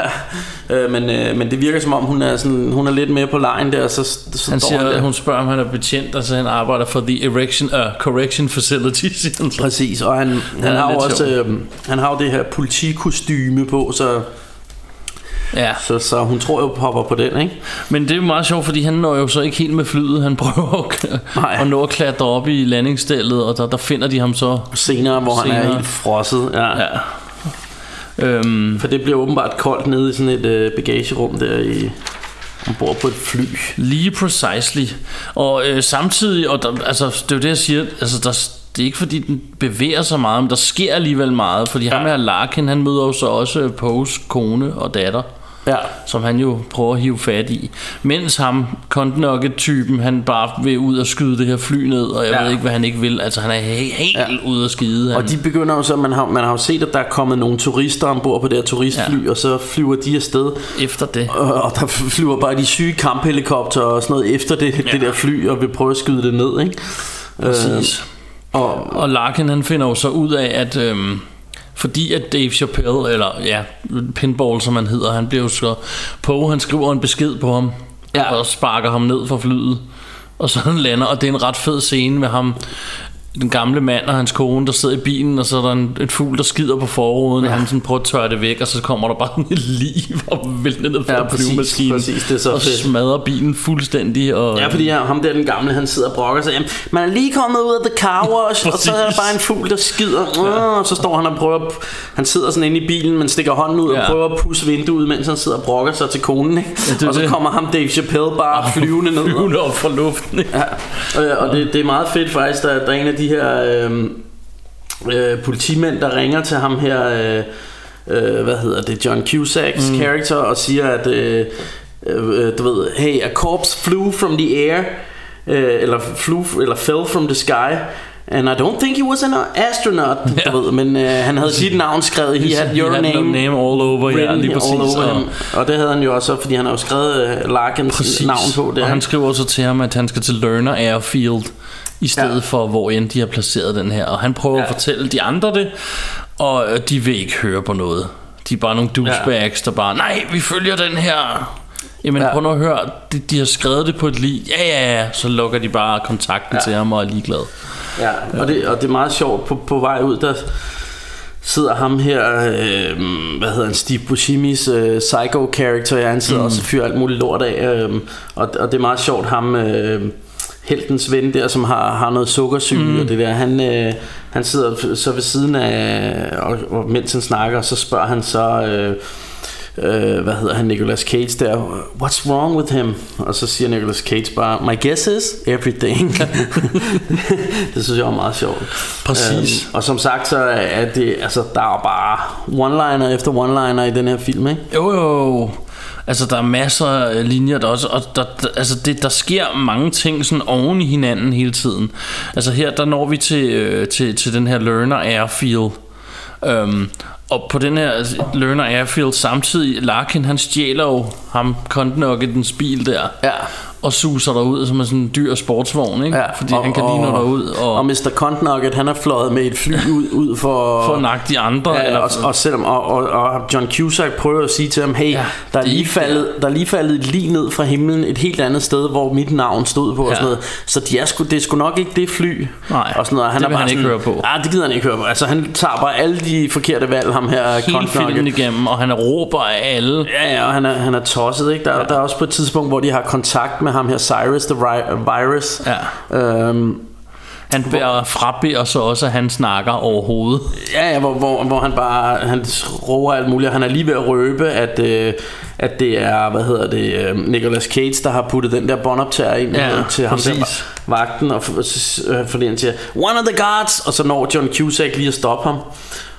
Øh, men, øh, men det virker som om, hun er, sådan, hun er lidt mere på lejen der, så, så Han siger, der. hun spørger, om han er betjent, og så han arbejder for The Erection, uh, Correction Facility, siger han så. Præcis, og han, han, er har også øh, han har jo det her politikostyme på, så, Ja. så, så hun tror jo popper på den, ikke? Men det er jo meget sjovt, fordi han når jo så ikke helt med flyet. Han prøver at, Nej. at nå at klatre op i landingsstellet, og der, der finder de ham så. Senere, hvor han er Senere. helt frosset. Ja. Ja. Øhm, For det bliver åbenbart koldt nede i sådan et øh, bagagerum der i ombord på et fly. lige precisely. Og øh, samtidig, og der, altså, det er jo det, jeg siger, altså, der, det er ikke fordi, den bevæger sig meget, men der sker alligevel meget, fordi ja. ham her Larkin, han møder jo så også Poes kone og datter. Ja. som han jo prøver at hive fat i. Mens ham, Condnugget-typen, han bare vil ud og skyde det her fly ned, og jeg Ja. ved ikke, hvad han ikke vil. Altså, han er helt, helt Ja. ude at skide. Han, Og de begynder jo så, man har, man har jo set, at der er kommet nogle turister ombord på det her turistfly, ja. og så flyver de afsted. efter det. Og, og der flyver bare de syge kamphelikopter og sådan noget efter det, ja. det der fly, og vil prøve at skyde det ned, ikke? Præcis. Øh, og, Og Larkin, han finder jo så ud af, at... Øhm, fordi at Dave Chappelle, eller ja, Pinball som han hedder, han bliver jo så på, han skriver en besked på ham, ja. og sparker ham ned fra flyet. Og så han lander, og det er en ret fed scene med ham, den gamle mand og hans kone, der sidder i bilen, og så er der en, en fugl, der skider på forruden, ja. og han sådan prøver at tørre det væk, og så kommer der bare et liv og vælter ned fra Ja, ja, flyvemaskinen, præcis, det er så og fedt. smadrer bilen fuldstændig. Og, Ja, fordi ham der, den gamle, han sidder og brokker sig. Jamen, man er lige kommet ud af the car wash, og så er der bare en fugl, der skider. Ja. Og så står han og prøver, at- han sidder sådan inde i bilen, men stikker hånden ud og Ja. prøver at pusse vinduet, mens han sidder og brokker sig til konen. Ikke? Ja, det og så det. kommer ham Dave Chappelle bare flyvende ned. flyvende op fra luften. Ikke? Ja, øh, og det, det er meget fedt faktisk, der, der er en af de her øh, øh, politimænd, der ringer til ham her, øh, øh, hvad hedder det, John Cusacks mm. character, og siger, at øh, øh, du ved, hey, a corpse flew from the air, øh, eller, flew, eller fell from the sky, And I don't think he was an astronaut, ja. du ved, men øh, han havde sit navn skrevet. He had your He had name, name all over, ja, lige præcis. all over og, him. Og det havde han jo også, fordi han har jo skrevet øh, Larkins præcis. navn på det. og han skriver så til ham, at han skal til Lerner Airfield, i stedet ja. for, hvor end de har placeret den her. Og han prøver ja. at fortælle de andre det, og de vil ikke høre på noget. De er bare nogle douchebags, der bare, nej, vi følger den her. Jamen Ja. ja. prøv nu at høre, de, de har skrevet det på et lig. Ja, ja, ja. Så lukker de bare kontakten ja. til ham og er ligeglade. Ja, og det, og det er meget sjovt på, på vej ud, der sidder ham her, øh, hvad hedder han, Steve Buscemi's øh, psycho-character, ja, han sidder mm. også og fyrer alt muligt lort af, øh, og, og det er meget sjovt, ham, øh, heltens ven der, som har, har noget sukkersyge mm. og det der, han, øh, han sidder så ved siden af, og, og mens han snakker, så spørger han så, øh, øh, hvad hedder han, Nicolas Cage der, what's wrong with him? Og så siger Nicolas Cage bare, my guess is everything. det synes jeg var meget sjovt. Præcis. Øhm, og som sagt, så er det, altså, der er bare one-liner efter one-liner i den her film, ikke? Jo, jo. Altså, der er masser af linjer, der også, og der, der, altså det, der sker mange ting sådan oven i hinanden hele tiden. Altså her, der når vi til, øh, til, til den her Learner Airfield. Øhm, og på den her altså, Learner Airfield samtidig, Larkin han stjæler jo ham Kontnuggets bil der. Ja. Og suser derud som en sådan en dyr sportsvogn, ikke? Fordi han kan lige nå derud. Og, og Mr. Contnugget, han er fløjet med et fly ud, ud for... For at nakke de andre, Ja, eller- og, og, selvom, og, og, og John Cusack prøver at sige til ham, hey, ja, der, er er lige ikke faldet, der er lige faldet et lige ned fra himlen et helt andet sted, hvor mit navn stod på og Ja. sådan noget. Så de er sgu, det er sgu nok ikke det fly. Nej, og sådan noget. det er bare han ikke sådan, høre på. Ah, det gider han ikke høre på. Altså, han tager bare alle de forkerte valg, ham her filmen Contnugget. igennem, og han råber af alle. Ja, ja, og han er, han er tosset, ikke? Der, ja. der er også på et tidspunkt, hvor de har kontakt med ham her, Cyrus the Virus. Ja. Øhm, Han bærer, frabeder så også, at han snakker overhovedet. Ja, ja hvor, hvor, hvor han bare han råber alt muligt og Han er lige ved at røbe At, øh, at det er Hvad hedder det øh, Nicolas Cage der har puttet den der båndoptager ind Ja, øh, Til ham der præcis. vagten Og f- så, øh, fordi han siger One of the guards Og så når John Cusack lige at stoppe ham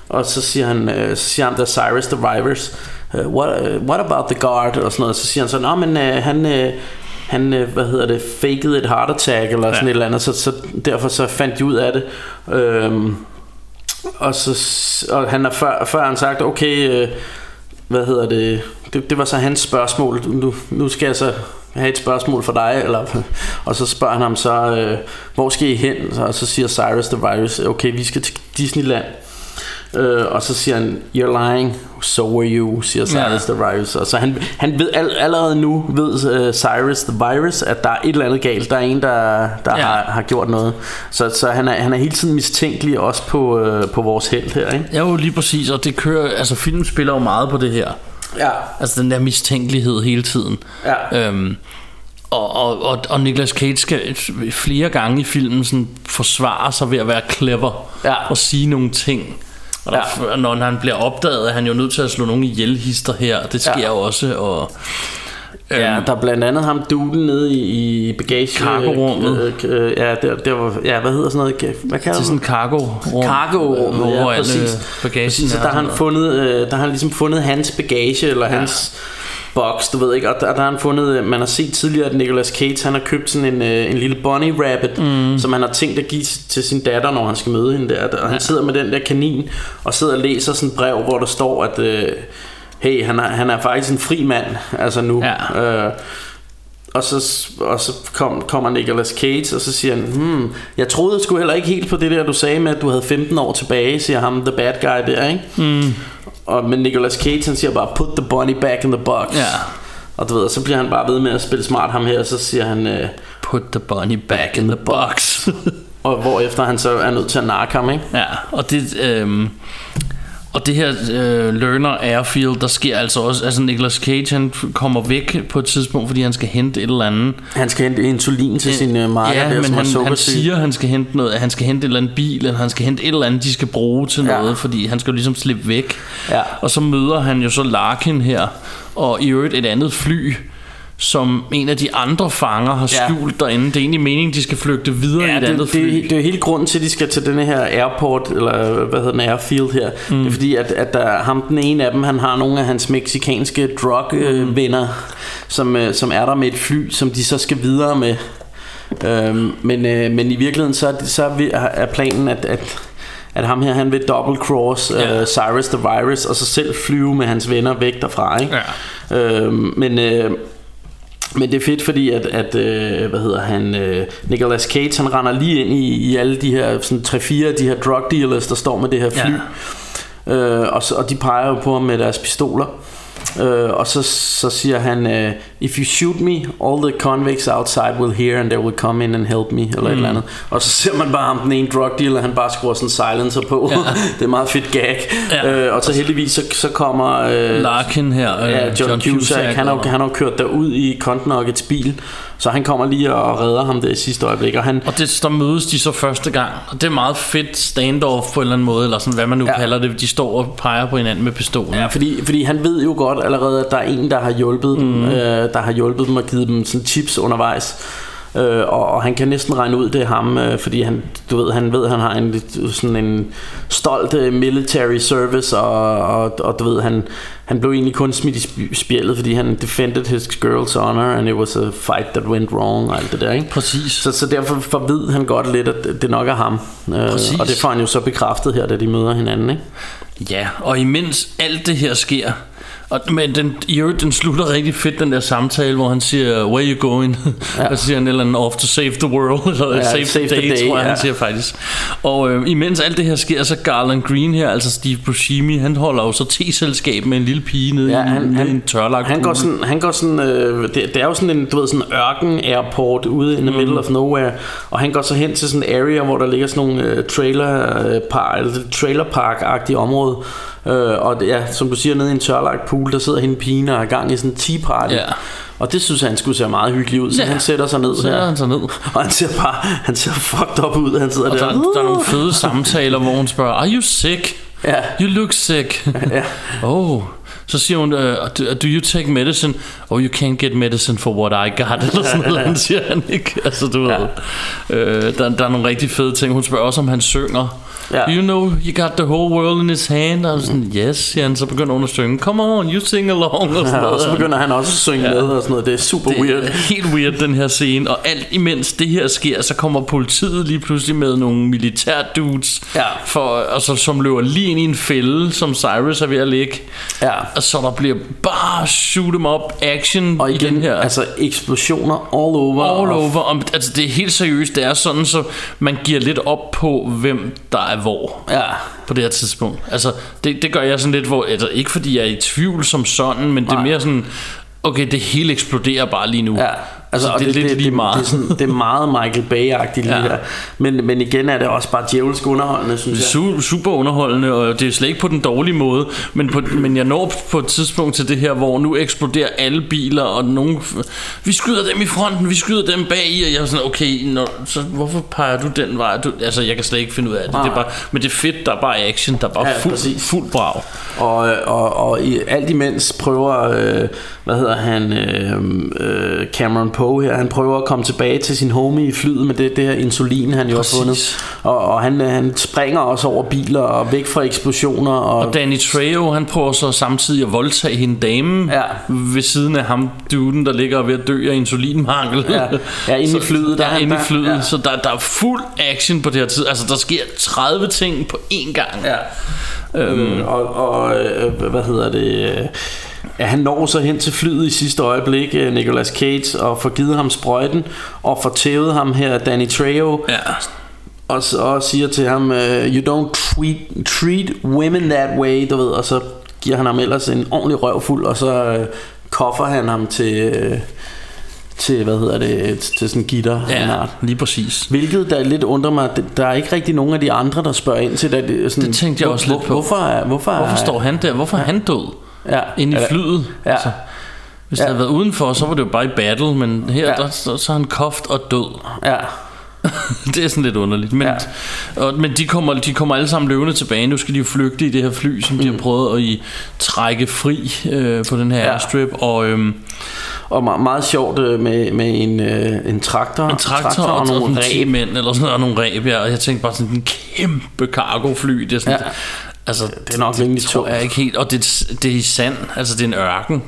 Og så siger han øh, Så siger han der Cyrus the Virus uh, what, uh, what about the guard Og sådan noget Så siger han så Nå men øh, han øh, han, øh, hvad hedder det, faked et heart attack eller sådan Ja. et eller andet, så, så derfor så fandt de ud af det. Øhm, og, så, og han har før, før han sagt, okay, øh, hvad hedder det, det, det var så hans spørgsmål, nu, nu skal jeg så have et spørgsmål for dig, eller, og så spørger han ham så, øh, hvor skal I hen? Og så siger Cyrus the Virus, okay, vi skal til Disneyland. Øh, og så siger han, you're lying, so were you, siger Cyrus Ja. the Virus. Og så han, han ved all, allerede nu, ved uh, Cyrus the Virus, at der er et eller andet galt. Der er en, der, der Ja. har, har gjort noget. Så, så han, er, han er hele tiden mistænkelig også på, uh, på vores held her, ikke? Ja, jo lige præcis, og det kører, altså filmen spiller jo meget på det her. Ja. Altså den der mistænkelighed hele tiden. Ja. Øhm, og, og, og, og Nicolas Cage skal flere gange i filmen sådan forsvare sig ved at være clever Ja. og sige nogle ting. Og der, ja. når han bliver opdaget, er han jo nødt til at slå nogen ihjel hister her. Det sker Ja. også. Og, Ja, der er blandt andet ham duden nede i, i bagage... Cargorummet. Øh, øh, ja, der, der var, ja, hvad hedder sådan noget? Hvad kalder til man sådan en cargo-rum. Cargo-rum, hvor ja, præcis. bagagen præcis, så er der og har han fundet, øh, der har han ligesom fundet hans bagage, eller ja. hans boks, du ved ikke, og der, der har han fundet, øh, man har set tidligere, at Nicolas Cage, han har købt sådan en, øh, en lille bunny rabbit, mm. som han har tænkt at give til sin datter, når han skal møde hende der, og han sidder med den der kanin, og sidder og læser sådan et brev, hvor der står, at øh, hey, han er, han er faktisk en fri mand, altså nu, Ja. øh, og så, og så kom, kommer Nicolas Cage, og så siger han, hmm, jeg troede sgu heller ikke helt på det der, du sagde med, at du havde 15 år tilbage, siger ham, the bad guy der, ikke? Mm. Og, men Nicolas Cage, han siger bare, put the bunny back in the box. Ja. Og du ved, så bliver han bare ved med at spille smart ham her, og så siger han, øh, Put the bunny back in the box. og hvorefter han så er nødt til at narke ham, ikke? Ja, og det, øhm, og det her øh, Learner Airfield, der sker altså også, altså Nicolas Cage, han kommer væk på et tidspunkt, fordi han skal hente et eller andet. Han skal hente insulin til sin øh, marker Ja, der, men han, han siger, han skal hente noget, han skal hente et eller andet bil, eller han skal hente et eller andet, de skal bruge til Ja. noget, fordi han skal jo ligesom slippe væk. Ja. Og så møder han jo så Larkin her, og i øvrigt et andet fly, som en af de andre fanger har Ja. skjult derinde. Det er egentlig meningen, de skal flygte videre i et det, andet det, fly. det, det er hele grunden til, at de skal til den her airport, eller hvad hedder den, airfield her. Mm. Det er fordi, at, at der, ham den ene af dem, han har nogle af hans meksikanske drug-venner, som, øh, som er der med et fly, som de så skal videre med. Øhm, men, øh, men i virkeligheden, så så er planen, at, at at ham her, han vil double cross Ja. ja. Cyrus the Virus, og så selv flyve med hans venner væk derfra, ikke? Ja. Øhm, men, øh, men det er fedt, fordi at, at øh, hvad hedder han, øh, Nicolas Cage, han render lige ind i, i alle de her, sådan 3-4 af de her drug dealers, der står med det her fly. Ja. Øh, og, så, og de peger jo på ham med deres pistoler. Øh, og så, så siger han øh, If you shoot me All the convicts outside will hear And they will come in and help me Eller mm. et eller andet Og så ser man bare ham Den ene drug dealer Han bare skruer sådan en silencer på ja. Det er meget fedt gag Ja. øh, Og så heldigvis så, så kommer øh, Larkin her, øh, Ja, John, John Cusack, han har, jo- han har kørt derud i Contnuggets bil Så han kommer lige og redder ham der i sidste øjeblik Og han, Og det, der mødes de så første gang Og det er meget fedt standoff på en eller anden måde Eller sådan hvad man nu ja. Kalder det De står og peger på hinanden med pistolen Ja, fordi, fordi han ved jo godt allerede, at der er en, der har hjulpet mm. dem, øh, der har hjulpet dem og givet dem sådan chips undervejs. Øh, og, og han kan næsten regne ud, det er ham, øh, fordi han, du ved, han ved, han har en lidt, sådan en stolt øh, military service, og, og, og du ved, han, han blev egentlig kun smidt i sp- spjældet, fordi han defended his girl's honor, and it was a fight that went wrong, og alt det der, ikke? Præcis Så, så derfor for ved han godt lidt, at det nok er ham. Øh, og det får han jo så bekræftet her, da de møder hinanden, ikke? Ja, og imens alt det her sker og, men den, i øvrigt, den slutter rigtig fedt, den der samtale, hvor han siger, where you going? Ja. og så siger han et eller andet, off to save the world, eller Ja, save, save the the day, day, tror jeg, ja. han siger faktisk. Og øh, imens alt det her sker, så Garland Green her, altså Steve Buscemi, han holder jo så te-selskab med en lille pige nede Ja, i, han- nede han- i en tørlagt Han går sådan, han går sådan øh, det, det er jo sådan en, du ved, sådan en ørken airport ude in the middle of nowhere, og han går så hen til sådan en area, hvor der ligger sådan nogle øh, trailer, øh, par, eller trailer park-agtige område, øh, og ja, som du siger, nede i en tørlagt pool, der sidder hende pigen og er gang i sådan en tea party. Ja. Og det synes han skulle se meget hyggeligt ud, så Ja. han sætter sig ned Så her. er han så ned. Og han ser bare, han ser fucked up ud, han sidder Og der. der, der er nogle fede samtaler, hvor hun spørger, are you sick? Ja. You look sick. Ja. Oh. Så siger hun, uh, do, do you take medicine? Oh, you can't get medicine for what I got. Eller sådan noget, siger han ikke. Altså, du ja. ved. Øh, der, der er nogle rigtig fede ting. Hun spørger også, om han synger. Ja. You know you got the whole world in his hand? Og sådan, yes, siger han. Så begynder hun at synge. Come on, you sing along. Og sådan Ja, og så begynder han også at synge Ja. med og sådan noget. Det er super det weird. er helt weird den her scene Og alt imens det her sker Så kommer politiet lige pludselig med nogle militær dudes Ja. for, altså, Som løber lige ind i en fælde Som Cyrus er ved at ligge Ja. Og så der bliver bare shoot 'em up action Og i igen, den her altså eksplosioner all over. All og over om, Altså det er helt seriøst Det er sådan så man giver lidt op på Hvem der er hvor Ja. på det her tidspunkt. Altså, det, det gør jeg sådan lidt, hvor, altså, ikke fordi jeg er i tvivl som sådan, men det er Nej. mere sådan, okay, det hele eksploderer bare lige nu. Ja, altså, det, er lidt det, lige det, meget. Det, er sådan, det er meget Michael Bay-agtigt lige Ja. her. Men, men igen er det også bare djævelsk underholdende, synes Det jeg. su- super underholdende, og det er slet ikke på den dårlige måde, men, på, men jeg når på et tidspunkt til det her, hvor nu eksploderer alle biler, og nogen, vi skyder dem i fronten, vi skyder dem bag i, og jeg er sådan, okay, når, så hvorfor peger du den vej? Du, altså, jeg kan slet ikke finde ud af det, det er bare, men det er fedt, der er bare action, der er bare Ja, fuld, præcis. fuld brag. Og, og, og i, alt imens prøver, øh, hvad hedder han, øh, øh, Cameron Poe her, han prøver at komme tilbage til sin homie i flyet med det, det her insulin, han jo Præcis. har fundet. Og, og han, øh, han springer også over biler og væk fra eksplosioner. Og, Og Danny Trejo, han prøver så samtidig at voldtage hende dame Ja. ved siden af ham, duden, der ligger ved at dø af insulinmangel. Ja. Ja, inde i flyet, der er er inde i flyet, ja. ja. så der, der er fuld action på det her tid. Altså, der sker 30 ting på én gang. Ja. Øhm, og, og øh, hvad hedder det? øh, Ja, han når så hen til flyet i sidste øjeblik, øh, Nicolas Cage, og får givet ham sprøjten, og får tævet ham her, Danny Trejo, Ja. og, så- og siger til ham, øh, you don't treat, treat women that way, du ved, og så giver han ham ellers en ordentlig røvfuld, og så øh, koffer han ham til, øh, til hvad hedder det, til sådan en gitter. Ja, art. lige præcis. Hvilket der lidt undrer mig, der er ikke rigtig nogen af de andre, der spørger ind til det. det, sådan, Det tænkte jeg hvor- også lidt hvor, på. Hvorfor, hvorfor, Hvorfor står han der? Hvorfor er han død? Ja, Inde i flyet? Ja. Altså, hvis Ja. det havde været udenfor, så var det jo bare i battle, men her, Ja. der, så, så er han koft og død. Ja, det er sådan lidt underligt. Men, Ja. og, men de, kommer, de kommer alle sammen løvende tilbage. Nu skal de jo flygte i det her fly, som de har prøvet at i, trække fri øh, på den her Mm. Ja. airstrip. Og øhm, og me- meget sjovt øh, med, med en, øh, en traktor, en traktor, og nogle ræb. ræb. mænd eller sådan noget, og nogle ræb, ja. Og jeg tænkte bare sådan en kæmpe cargofly. Det er sådan, Ja. Ja. Altså, Det er nok rimelig tror jeg ikke helt. Og det, det er sand, altså det er en ørken.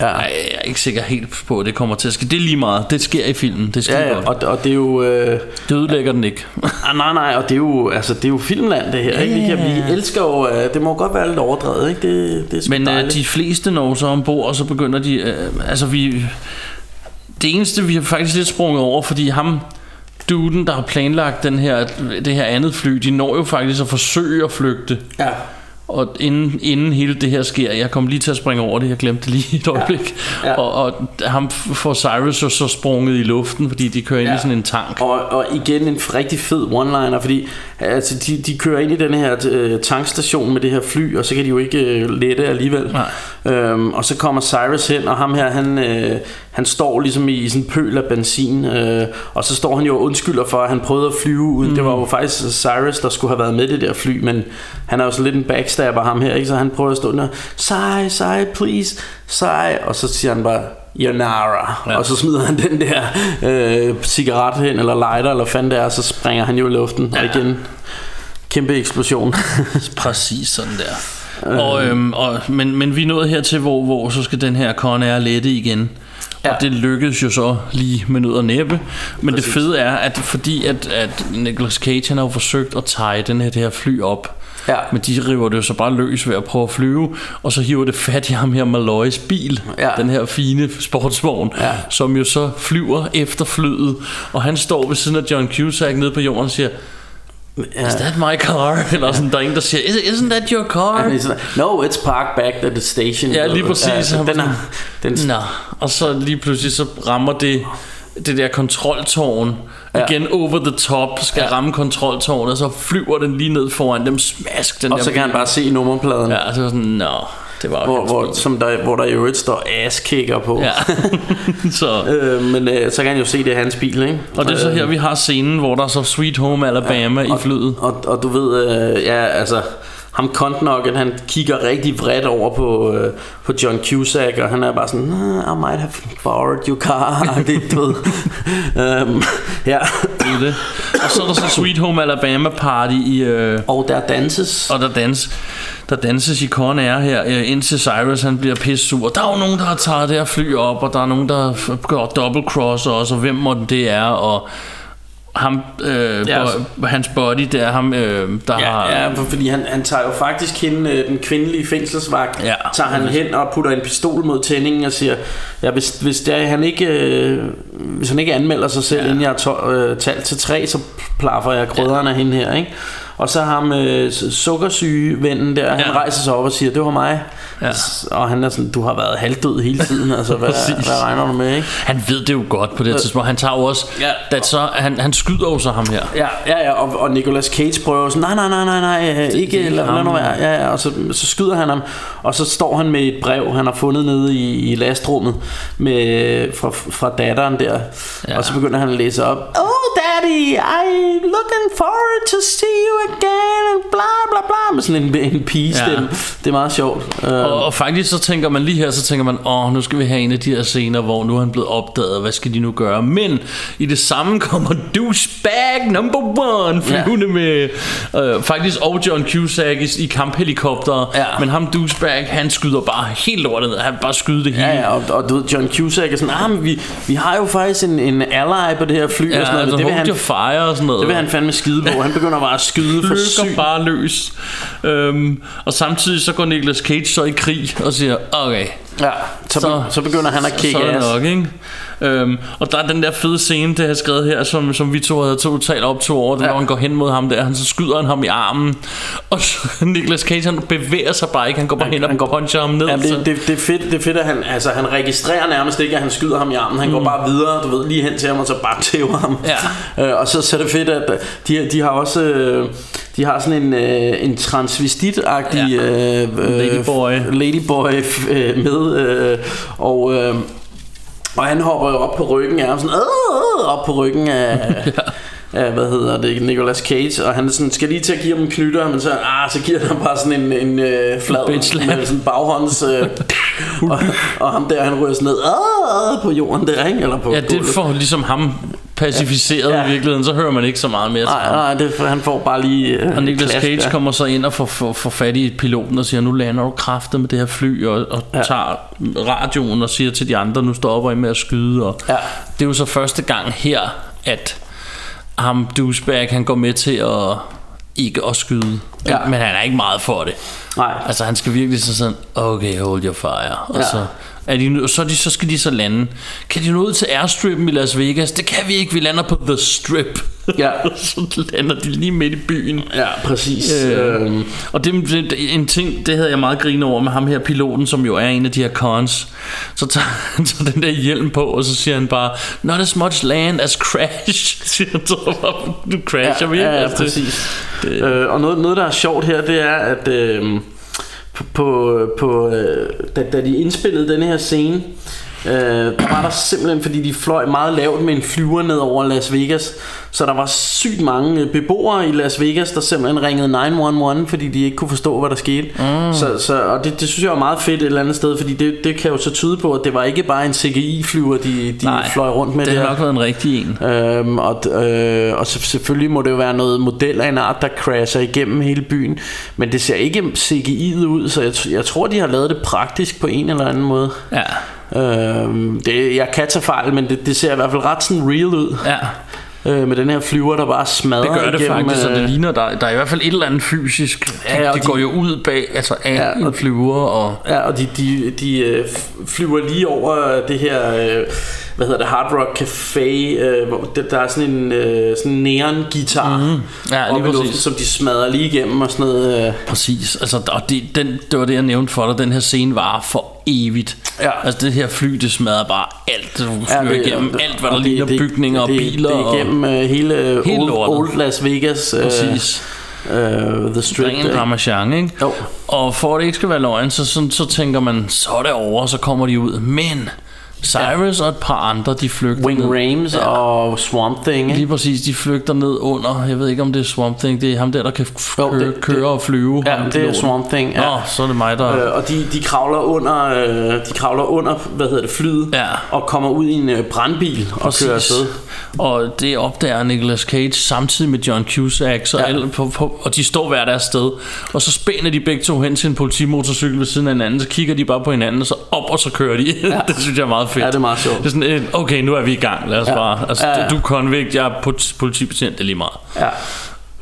Ja. Ej, jeg er ikke sikker helt på, at det kommer til at ske. Det er lige meget. Det sker i filmen. Det sker Ja, ja, og, og det er jo... Øh, Det ødelægger den ikke. ah, nej, nej, og det er jo, altså, det er jo filmland, det her. Ikke? Vi, elsker jo... Øh, det må godt være lidt overdrevet, ikke? Det, det er Men øh, de fleste når så ombord, og så begynder de... Øh, altså vi... Det eneste, vi har faktisk lidt sprunget over, fordi ham, duden, der har planlagt den her, det her andet fly, de når jo faktisk at forsøge at flygte. Ja. Og inden, inden hele det her sker, jeg kom lige til at springe over det, jeg glemte det lige et øjeblik. Ja. Ja. Og, og ham får Cyrus jo så sprunget i luften, fordi de kører ind Ja. i sådan en tank. Og, og igen en rigtig fed one-liner, fordi altså, de, de kører ind i den her øh, tankstation med det her fly, og så kan de jo ikke øh, lette alligevel. Nej. Øhm, og så kommer Cyrus hen, og ham her, han, øh, han står ligesom i sådan en pøl af benzin, øh, og så står han jo undskylder for, at han prøvede at flyve ud. Mm. Det var jo faktisk Cyrus, der skulle have været med i det der fly, men han er jo så lidt en backstabber ham her, ikke? så han prøver at stå der, Sai, Sai, please, Sai, og så siger han bare, Yanara, ja. Og så smider han den der øh, cigaret hen, eller lighter, eller fanden det er, og så springer han jo i luften, ja. og igen, kæmpe eksplosion. Præcis sådan der. Og, øhm, og, men, men vi er nået hertil, hvor, hvor så skal den her Con Air lette igen. Ja. Og det lykkedes jo så lige med nød og næppe. Men Præcis. det fede er, at fordi at, at Nicolas Cage han har jo forsøgt at tage den her, det her fly op. Ja. Men de river det jo så bare løs ved at prøve at flyve Og så hiver det fat i ham her Malloys bil Ja. Den her fine sportsvogn Ja. Som jo så flyver efter flyet Og han står ved siden af John Cusack nede på jorden og siger Is that my car? Eller sådan, der er ingen, der siger "Is- Isn't that your car? No, it's parked back at the station. Ja, lige præcis. Ja, den er, den, Nå, og så lige pludselig så rammer det det der kontroltårn Ja. igen over the top skal Ja. ramme kontroltårnet og så flyver den lige ned foran dem smask den og der så kan han bil. bare se nummerpladen. ja så sådan nå det var Hvor, hvor, som der, hvor der i øvrigt står ass-kicker på. ja så Øh, men øh, så kan han jo se, det er hans bil, ikke? og det er så Øh, her vi har scenen hvor der er så Sweet Home Alabama ja, i flyet Og, og du ved, øh, ja, altså ham Kontnokken, han kigger rigtig vredt over på, øh, på John Cusack, og han er bare sådan, "Nah, I might have borrowed your car, det du ved. um, ja. det er det. og så er der så Sweet Home Alabama party i øh, Og der danses. Og der dans, der danses i Con Air her, øh, indtil Cyrus han bliver pisse sur. Der er jo nogen, der har taget det her fly op, og der er nogen, der gør double cross også, og hvem må det er, og ham, øh, Ja, ja, altså. hans body der, ham, øh, der har... Ja, ja, for- fordi han, han tager jo faktisk hende, øh, den kvindelige fængselsvagt, Ja. tager han hen og putter en pistol mod tændingen og siger, ja, hvis, hvis, det er, han ikke, øh, hvis han ikke anmelder sig selv, ja. inden jeg har to, øh, talt til tre, så plaffer jeg krydderen af hende her, ikke? Og så ham øh, sukkersyge vennen der, ja. han rejser sig op og siger, det var mig. Ja. Og han er sådan, du har været halvdød hele tiden, altså hvad, hvad regner du med, ikke? Han ved det jo godt på det her tidspunkt. Han tager jo også... Ja. Ja. så, han, han skyder jo så ham her. Ja, ja, ja og, og Nicolas Cage prøver sådan, nej, nej, nej, nej, nej, øh, ikke, ikke lad, lad nu være. Ja, ja, og så, så skyder han ham, og så står han med et brev, han har fundet nede i, i lastrummet med, fra, fra datteren der. Ja. og så begynder han at læse op, Oh, daddy, I looking forward to see you again, and bla bla bla, med sådan en, en pigestemme. Ja. Det er meget sjovt. Og, og faktisk så tænker man lige her, så tænker man, åh, nu skal vi have en af de her scener, hvor nu er han blevet opdaget, hvad skal de nu gøre? Men i det samme kommer douchebag number one flyvende ja. med, øh, faktisk og John Cusack i, i kamphelikopter, Ja. men ham douchebag, han skyder bare helt lortet ned, han bare skyder det hele. Ja, ja, og, og du ved, John Cusack er sådan, ah, men vi, vi har jo faktisk en, en ally på det her fly, Ja, og sådan noget, altså, det vil han, your fire og sådan noget. det vil han fandme skide på. Han begynder bare at skyde for syg. Bare løs øhm, Og samtidig så går Nicolas Cage så i krig Og siger Okay Ja, så, så, så begynder han at kigge så er ass. nok, ikke? Øhm, og der er den der fede scene, det har skrevet her, som, som vi to havde totalt op to over, det ja. når han går hen mod ham der, han så skyder han ham i armen, og så, Nicolas Cage, han bevæger sig bare ikke, han går bare hen og puncher ham ned. Ja, så- det, det, det, er fedt, det er fedt, at han, altså, han registrerer nærmest ikke, at han skyder ham i armen. Han mm. går bare videre, du ved, lige hen til ham, og så bare tæver ham. Ja. Øh, og så, så er det fedt, at de, de har også... øh, De har sådan en, øh, en transvestit-agtig ja. øh, øh, Ladyboy. ladyboy øh, med, øh, og, øh, og han hopper jo op på ryggen af ham, sådan, øh, op på ryggen af, af, hvad hedder det, Nicolas Cage, og han sådan, skal lige til at give ham en knytter, men så, ah, så giver han bare sådan en, en øh, flad, med sådan en baghånds, øh, og, og ham der, han ryger sådan ned, ah, på jorden der, ikke? Eller på Ja, det får ligesom ham pacificeret ja. I virkeligheden, så hører man ikke så meget mere til Nej, ham. nej, det, han får bare lige øh, Og Nicolas klask Cage der. kommer så ind og får, får, får fat i piloten og siger, nu lander du kraftet med det her fly, og, og. Ja. tager radioen og siger til de andre, nu stopper I med at skyde. Og Ja. Det er jo så første gang her, at ham douchebag, han går med til at ikke at skyde. Ja. Men han er ikke meget for det. Nej. Altså han skal virkelig så sådan, okay, hold your fire. Og Ja. så, er de, så, de, så skal de så lande. Kan de nå ud til Airstrippen i Las Vegas? Det kan vi ikke, vi lander på The Strip. Ja. så lander de lige midt i byen. Ja, præcis. Øh, Øh, og det, det, en ting, det havde jeg meget grine over med ham her piloten, som jo er en af de her cons. Så tager han så den der hjelm på, og så siger han bare, not as much land as crash, siger han så bare, du crasher vi, ja, ja, Altså, det- præcis. Øh, og noget, noget, der er sjovt her, det er, at øh, på, på, på da, da de indspillede den her scene, øh, der var der simpelthen, fordi de fløj meget lavt med en flyver ned over Las Vegas, så der var sygt mange øh, beboere i Las Vegas, der simpelthen ringede 911, fordi de ikke kunne forstå, hvad der skete. Mm. Så, så, og det, det synes jeg var meget fedt et eller andet sted, fordi det, det kan jo så tyde på, at det var ikke bare en CGI-flyver, de, de Nej, fløj rundt med det har nok været en rigtig en. Øhm, og, øh, og så, selvfølgelig må det jo være noget model af en art, der crasher igennem hele byen. Men det ser ikke CGI'et ud, så jeg, jeg tror, de har lavet det praktisk på en eller anden måde. Ja, Øhm, det, jeg kan tage fejl, men det, det ser i hvert fald ret sådan real ud. ja. Øh, med den her flyver, der bare smadrer Det gør det igennem, faktisk, og det øh, ligner, der, der er i hvert fald et eller andet fysisk. Ja, de, de- går jo ud bag, altså af Ja, en flyver, og Ja, og de, de, de øh, flyver lige over det her, øh, hvad hedder det, Hard Rock Café, øh, hvor der, der er sådan en øh, sådan neon guitar Mhm. Ja, lige luften, som de smadrer lige igennem og sådan noget. Øh. Præcis, altså, og det, den, det var det jeg nævnte for dig Den her scene var for evigt Ja. Altså det her fly det smadrer bare alt Det flyver det- igennem det- alt hvad der og ligner bygninger og det, biler Det er igennem øh, hele, Hele old, old Las Vegas. Øh, Præcis øh, The Strip. Ren? Ramachan, ikke? Jo. Og for at det ikke skal være løgn så, så, så tænker man Så er det over, så kommer de ud Men Cyrus og et par andre De flygter Wing ned. Rames Ja. og Swamp Thing. ikke? Lige præcis, de flygter ned under Jeg ved ikke om det er Swamp Thing Det er ham der der kan Jo, køre, det- køre og flyve Ja, det er. Swamp Thing. Ja. Nå, så er det mig der Øh, og de, de kravler under øh, de kravler under hvad hedder det flyet Ja. og kommer ud i en øh, brandbil og kører afsted. Og det opdager Nicolas Cage samtidig med John Cusack så Ja. ja. alle på, på, Og de står hver deres sted Og så spænder de begge to hen til en politimotorcykel ved siden af hinanden Så kigger de bare på hinanden Og så op og så kører de ja. Det synes jeg er meget fedt Ja, det er meget sjovt. Det er sådan, øh, okay nu er vi i gang Lad os Ja. bare altså, Ja, ja. Du er konvikt, jeg er politibetjent Det er lige meget Ja.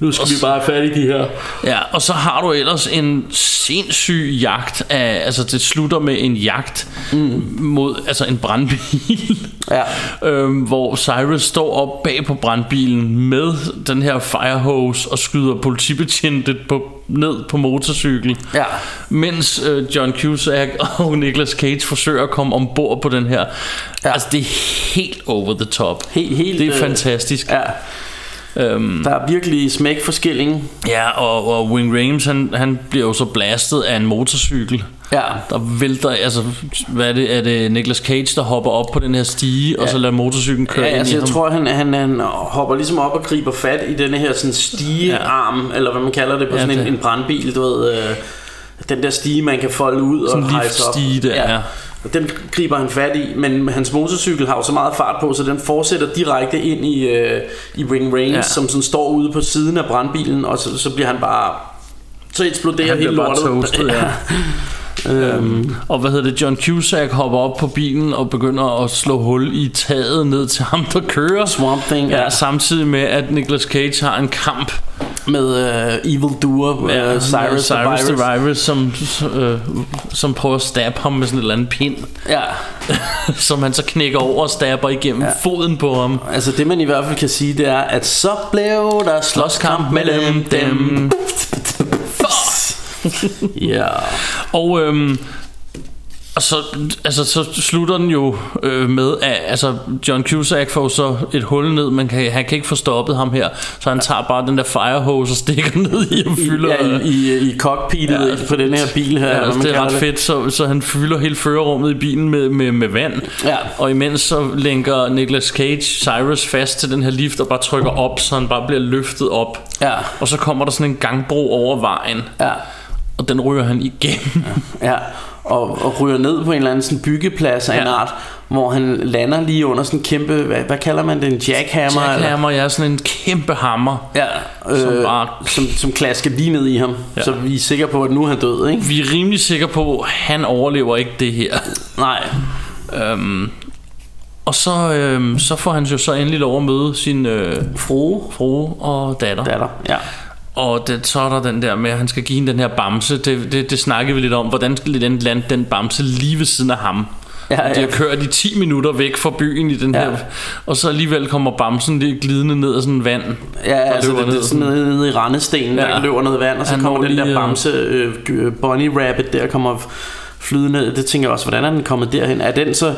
Nu skal vi bare have fat i de her. Ja, og så har du ellers en sindssyg jagt af, altså det slutter med en jagt mm. mod altså en brandbil, Ja. øhm, hvor Cyrus står op bag på brandbilen med den her firehose og skyder politibetjente på, ned på motorcykel, Ja. mens øh, John Cusack og Nicolas Cage forsøger at komme ombord på den her. Ja. Altså det er helt over the top. Helt, helt, det er øh, fantastisk. Ja. Øhm, Der er virkelig smæk for skillingen. Ja, og, og Wing Rames, han, han bliver jo så blastet af en motorcykel. Ja. Der vælter, altså, hvad er det, er det Nicolas Cage, der hopper op på den her stige, ja. og så lader motorcyklen køre Ja, ind altså i jeg ham? tror han, han, han hopper ligesom op og griber fat i denne her sådan stigearm Eller hvad man kalder det på Ja, sådan en, det- en brandbil Du ved øh, Den der stige man kan folde ud Sådan og en hejse op liftstige der, ja. Og den griber han fat i Men hans motorcykel har jo så meget fart på Så den fortsætter direkte ind i, øh, i Ring Range Ja. Som sådan står ude på siden af brandbilen Og så, så bliver han bare Så eksploderer Han hele lortet toastet, ja. Øhm, og hvad hedder det, John Cusack hopper op på bilen og begynder at slå hul i taget ned til ham, der kører. Swamp Thing, ja. ja. Samtidig med, at Nicolas Cage har en kamp med uh, Evil Doer, Ja, uh, Cyrus, Cyrus og the Virus. Virus, som, øh, som prøver at stabbe ham med sådan en eller anden pind, Ja, som han så knækker over og stabber igennem ja. foden på ham. altså det man i hvert fald kan sige, det er, at så blev der slåskamp mellem dem. Ja. Og øhm, og så, altså, så slutter den jo øh, med, at altså, John Cusack får så et hul ned, men kan, han kan ikke få stoppet ham her, så han tager bare den der firehose og stikker ned i og fylder... Ja, i, i, i cockpittet ja, på den her bil her. Ja, altså, det er ret fedt, så, så han fylder hele førerrummet i bilen med, med, med vand. Ja. Og imens så lænker Nicolas Cage Cyrus fast til den her lift og bare trykker op, så han bare bliver løftet op. Ja. Og så kommer der sådan en gangbro over vejen, Ja, og den ryger han igennem. ja. Og, og ryger ned på en eller anden sådan byggeplads af ja. en art, hvor han lander lige under sådan en kæmpe, hvad, hvad kalder man det, en jackhammer? eller? Jackhammer, ja, sådan en kæmpe hammer. Ja, Som øh, bare- som, som klasker lige ned i ham. Ja. så vi er sikre på, at nu er han død, ikke? Vi er rimelig sikre på, at han overlever ikke det her. Nej, Øhm, og så, øhm, så får han jo så endelig lov at møde sin øh, frue, frue og datter. datter, ja. Og det, så er der den der med, at han skal give hende den her bamse. Det, det, det snakkede vi lidt om. Hvordan skal den lande den bamse lige ved siden af ham? Ja, ja. De har kørt i 10 minutter væk fra byen i den Ja. her Og så alligevel kommer bamsen lige glidende ned af sådan vand Ja, altså det, det er ned. sådan nede, nede i rendestenen, ja. Der løber noget vand, og så Han kommer den lige, der øh, bamse øh, bunny rabbit der kommer flydende. Det tænker jeg også, hvordan er den kommet derhen? Er den så...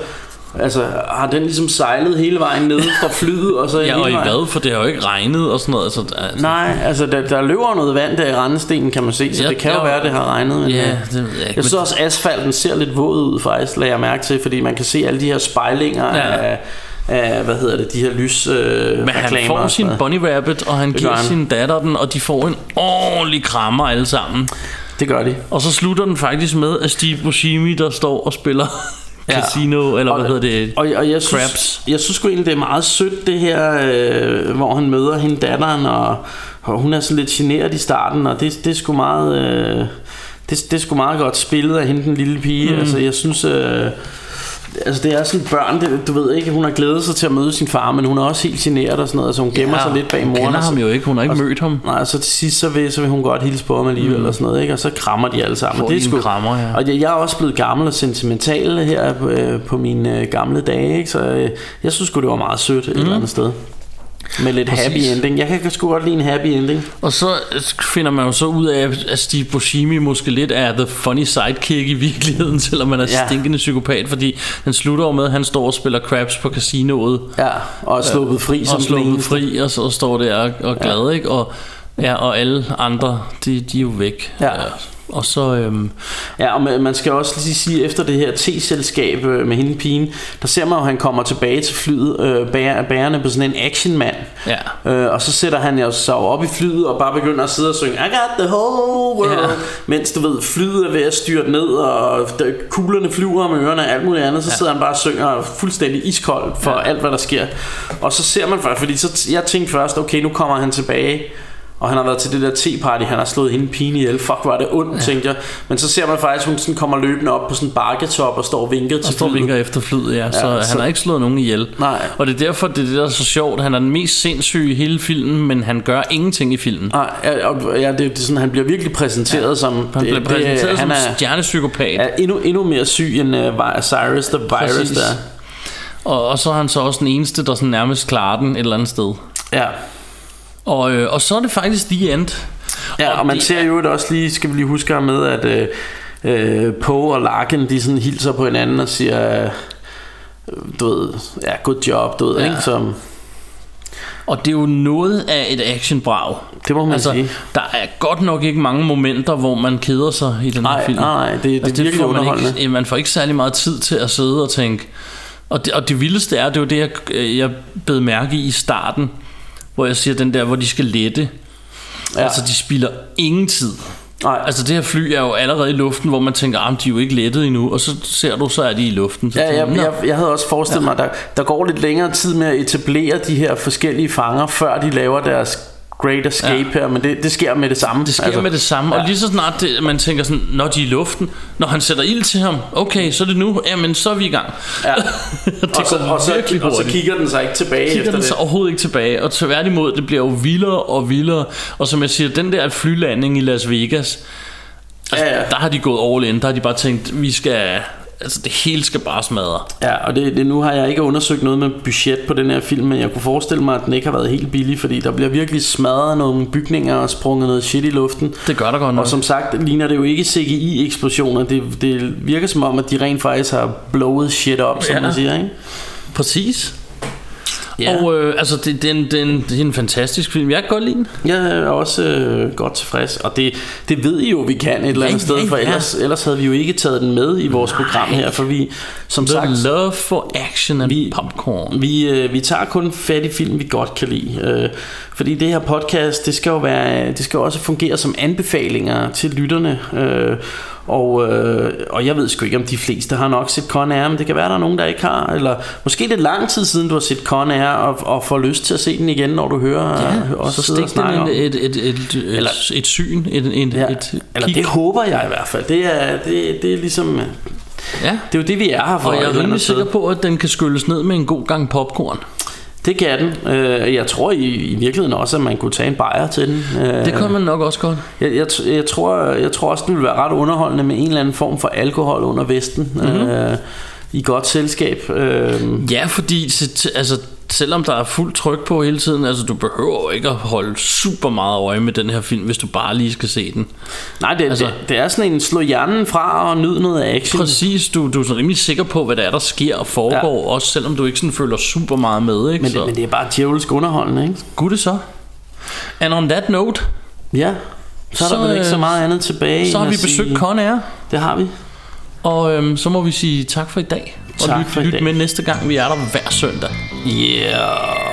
Altså, har den ligesom sejlet hele vejen ned fra flyet, og så Ja, og i vejen? hvad? For det har jo ikke regnet og sådan noget altså, altså, Nej, altså der, der løber noget vand der i rendestenen, kan man se, så Ja, det kan jo ja. være, det har regnet. Men, Ja, øh, det ved jeg ikke Jeg synes også, asfalten ser lidt våd ud, faktisk, lader jeg mærke til, fordi man kan se alle de her spejlinger Ja. af, af, hvad hedder det, de her lys øh, Men han får sin bunny rabbit Og han Det giver han. sin datter den Og de får en ordentlig krammer alle sammen Det gør de. Og så slutter den faktisk med At Steve Buscemi der står og spiller Ja. Casino Eller hvad Og- hedder det Og, og jeg synes, Crabs. jeg synes sgu egentlig, det er meget sødt det her, øh, hvor han møder hende datteren, og, og hun er sådan lidt generet i starten, og det, det er sgu meget... Øh, det, det er sgu meget godt spillet af hende, den lille pige. Mm. Altså, jeg synes... Øh, Altså det er sådan børn, det, du ved ikke, hun har glædet sig til at møde sin far, men hun er også helt generet og sådan noget, så hun gemmer Ja, sig lidt bag hun moren. kender og så- ham jo ikke, hun har ikke mødt ham. Nej, så til sidst så vil, så vil hun godt hilse på ham alligevel mm. og sådan noget, ikke? Og så krammer de alle sammen. Får det er sgu, krammer, ja. Og jeg, jeg er også blevet gammel og sentimental her på, øh, på mine øh, gamle dage, ikke? Så øh, jeg synes sgu, det var meget sødt et eller andet sted. Med lidt. Præcis. happy ending. Jeg kan sgu godt lide en happy ending. Og så finder man jo så ud af At Steve Buscemi måske lidt er The funny sidekick i virkeligheden Selvom man er Ja. ja. stinkende psykopat Fordi den slutter med At han står og spiller craps på casinoet Ja, og er sluppet fri som og sluppet fri Og så står der og, og glad ikke? Og, ja, og alle andre de, de er jo væk Ja. Og så øhm, Ja, og man skal også lige sige, efter det her T-selskab øh, med hende pigen, der ser man jo, at han kommer tilbage til flyet, øh, bærer, bærende på sådan en actionmand. Ja. Øh, og så sætter han jo sig op i flyet og bare begynder at sidde og synge I got the whole world Ja. Mens du ved flyet er ved at styrte ned Og kuglerne flyver om ørerne og alt muligt andet Så Ja. sidder han bare og synger er fuldstændig iskold For Ja. alt hvad der sker Og så ser man først Fordi så, jeg tænkte først Okay nu kommer han tilbage og han har været til det der te-party Han har slået hende pigen ihjel Fuck var det ondt ja. tænkte jeg Men så ser man faktisk Hun sådan kommer løbende op på sådan en bakketop Og står og vinker og til står og flyet. vinker efter flyet ja, Så Ja, han så- har ikke slået nogen ihjel Nej. Og det er derfor det er det der er så sjovt Han er den mest sindssyge i hele filmen Men han gør ingenting i filmen Nej, ja, og- ja, det, det er sådan, han bliver virkelig præsenteret ja. som Han bliver præsenteret han som er, en stjernepsykopat er endnu, endnu mere syg end uh, Cyrus the Virus Præcis. der. Og, og så er han så også den eneste, der sådan nærmest klarer den et eller andet sted. Ja. Og, øh, og så er det faktisk the end. Ja, og, og man det- ser jo også lige, skal vi lige huske med, at øh, øh, Poe og Larkin, de sådan hilser på hinanden og siger, øh, du ved, ja, good job, du ved, Ja. ikke? Som, Og det er jo noget af et actionbrag. det må man altså, sige. der er godt nok ikke mange momenter, hvor man keder sig i den her Nej, film. nej, nej, det, det er Altså, virkelig får man, underholdende. ikke, man får ikke særlig meget tid til at sidde og tænke. Og det, og det vildeste er, det var det, jeg, jeg bed mærke i i starten, hvor jeg siger den der, hvor de skal lette. Ja. Altså, de spilder ingen tid. Nej, Altså det her fly er jo allerede i luften Hvor man tænker, at de er jo ikke lettet endnu Og så ser du, så er de i luften så Ja, jeg, jeg, jeg havde også forestillet ja. mig, at der, der går lidt længere tid med at etablere de her forskellige fanger, før de laver deres Great Escape ja. her, men det, det sker med det samme. Det sker altså, med det samme, ja. og lige så snart det, man tænker sådan, når de er i luften, når han sætter ild til ham, okay, så er det nu, jamen så er vi i gang. Ja. det og, så, og, så, og så kigger den sig ikke tilbage kigger efter den det. så overhovedet ikke tilbage Og tværtimod, det bliver jo vildere og vildere Og som jeg siger, den der flylanding i Las Vegas altså, Ja, ja. Der har de gået all in Der har de bare tænkt, vi skal Altså det hele skal bare smadre Ja, og det, det, nu har jeg ikke undersøgt noget med budget på den her film, men jeg kunne forestille mig, at den ikke har været helt billig, fordi der bliver virkelig smadret nogle bygninger og sprunget noget shit i luften. Det gør der godt nok Og som sagt, ligner det jo ikke CGI-eksplosioner. Det, det virker som om, at de rent faktisk har blowet shit op, som Ja. man siger, ikke? Præcis Ja. Og øh, altså det, det, er en, det, er en, det er en fantastisk film Jeg kan godt lide den Jeg er også øh, godt tilfreds, og det, det ved I jo, vi kan et eller andet Ja, sted, for ja. ellers, ellers havde vi jo ikke taget den med i vores program her, for vi, som The sagt, love for action and Vi- popcorn Vi, øh, vi tager kun fat i film, vi godt kan lide. Øh, fordi det her podcast, det skal jo være, det skal også fungere som anbefalinger til lytterne. Øh, og, øh, og jeg ved sgu ikke, om de fleste har nok set Con Air, men det kan være, der er nogen, der ikke har. Eller måske det er lang tid siden, du har set Con Air, og, og får lyst til at se den igen, når du hører Ja, os så sidde og stik snakke om et, et, et, et, et, Eller- et, syn et, et, Ja. et Eller det håber jeg i hvert fald. Det er, det, det er ligesom... Ja. Det er jo det, vi er her for. Og jeg er rimelig sikker på, at den kan skylles ned med en god gang popcorn. Det kan den. Øh, Jeg tror i, i virkeligheden også, at man kunne tage en bajer til den. Øh, Det kan man nok også godt. Jeg, jeg, jeg, tror, jeg tror også, det ville være ret underholdende med en eller anden form for alkohol under vesten. Mhm. Mm-hmm. Øh, I godt selskab. Øh, Ja, fordi altså, selvom der er fuld tryk på hele tiden, altså du behøver ikke at holde super meget øje med den her film, hvis du bare lige skal se den. nej, det, Altså- det, det er sådan en slå hjernen fra og nyd noget action. Præcis, du, du er sådan rimelig sikker på, hvad der er, der sker og foregår, ja. også selvom du ikke sådan føler super meget med, ikke? Men, det, men det er bare djævelsk underholdende, ikke? Gud det så. And on that note, Ja. Så er Så, der vel ikke så øh, meget andet tilbage. så har vi besøgt Con Air, Det har vi. og øhm, så må vi sige tak for i dag. Og lyt, lyt med næste gang, vi er der hver søndag. Yeah.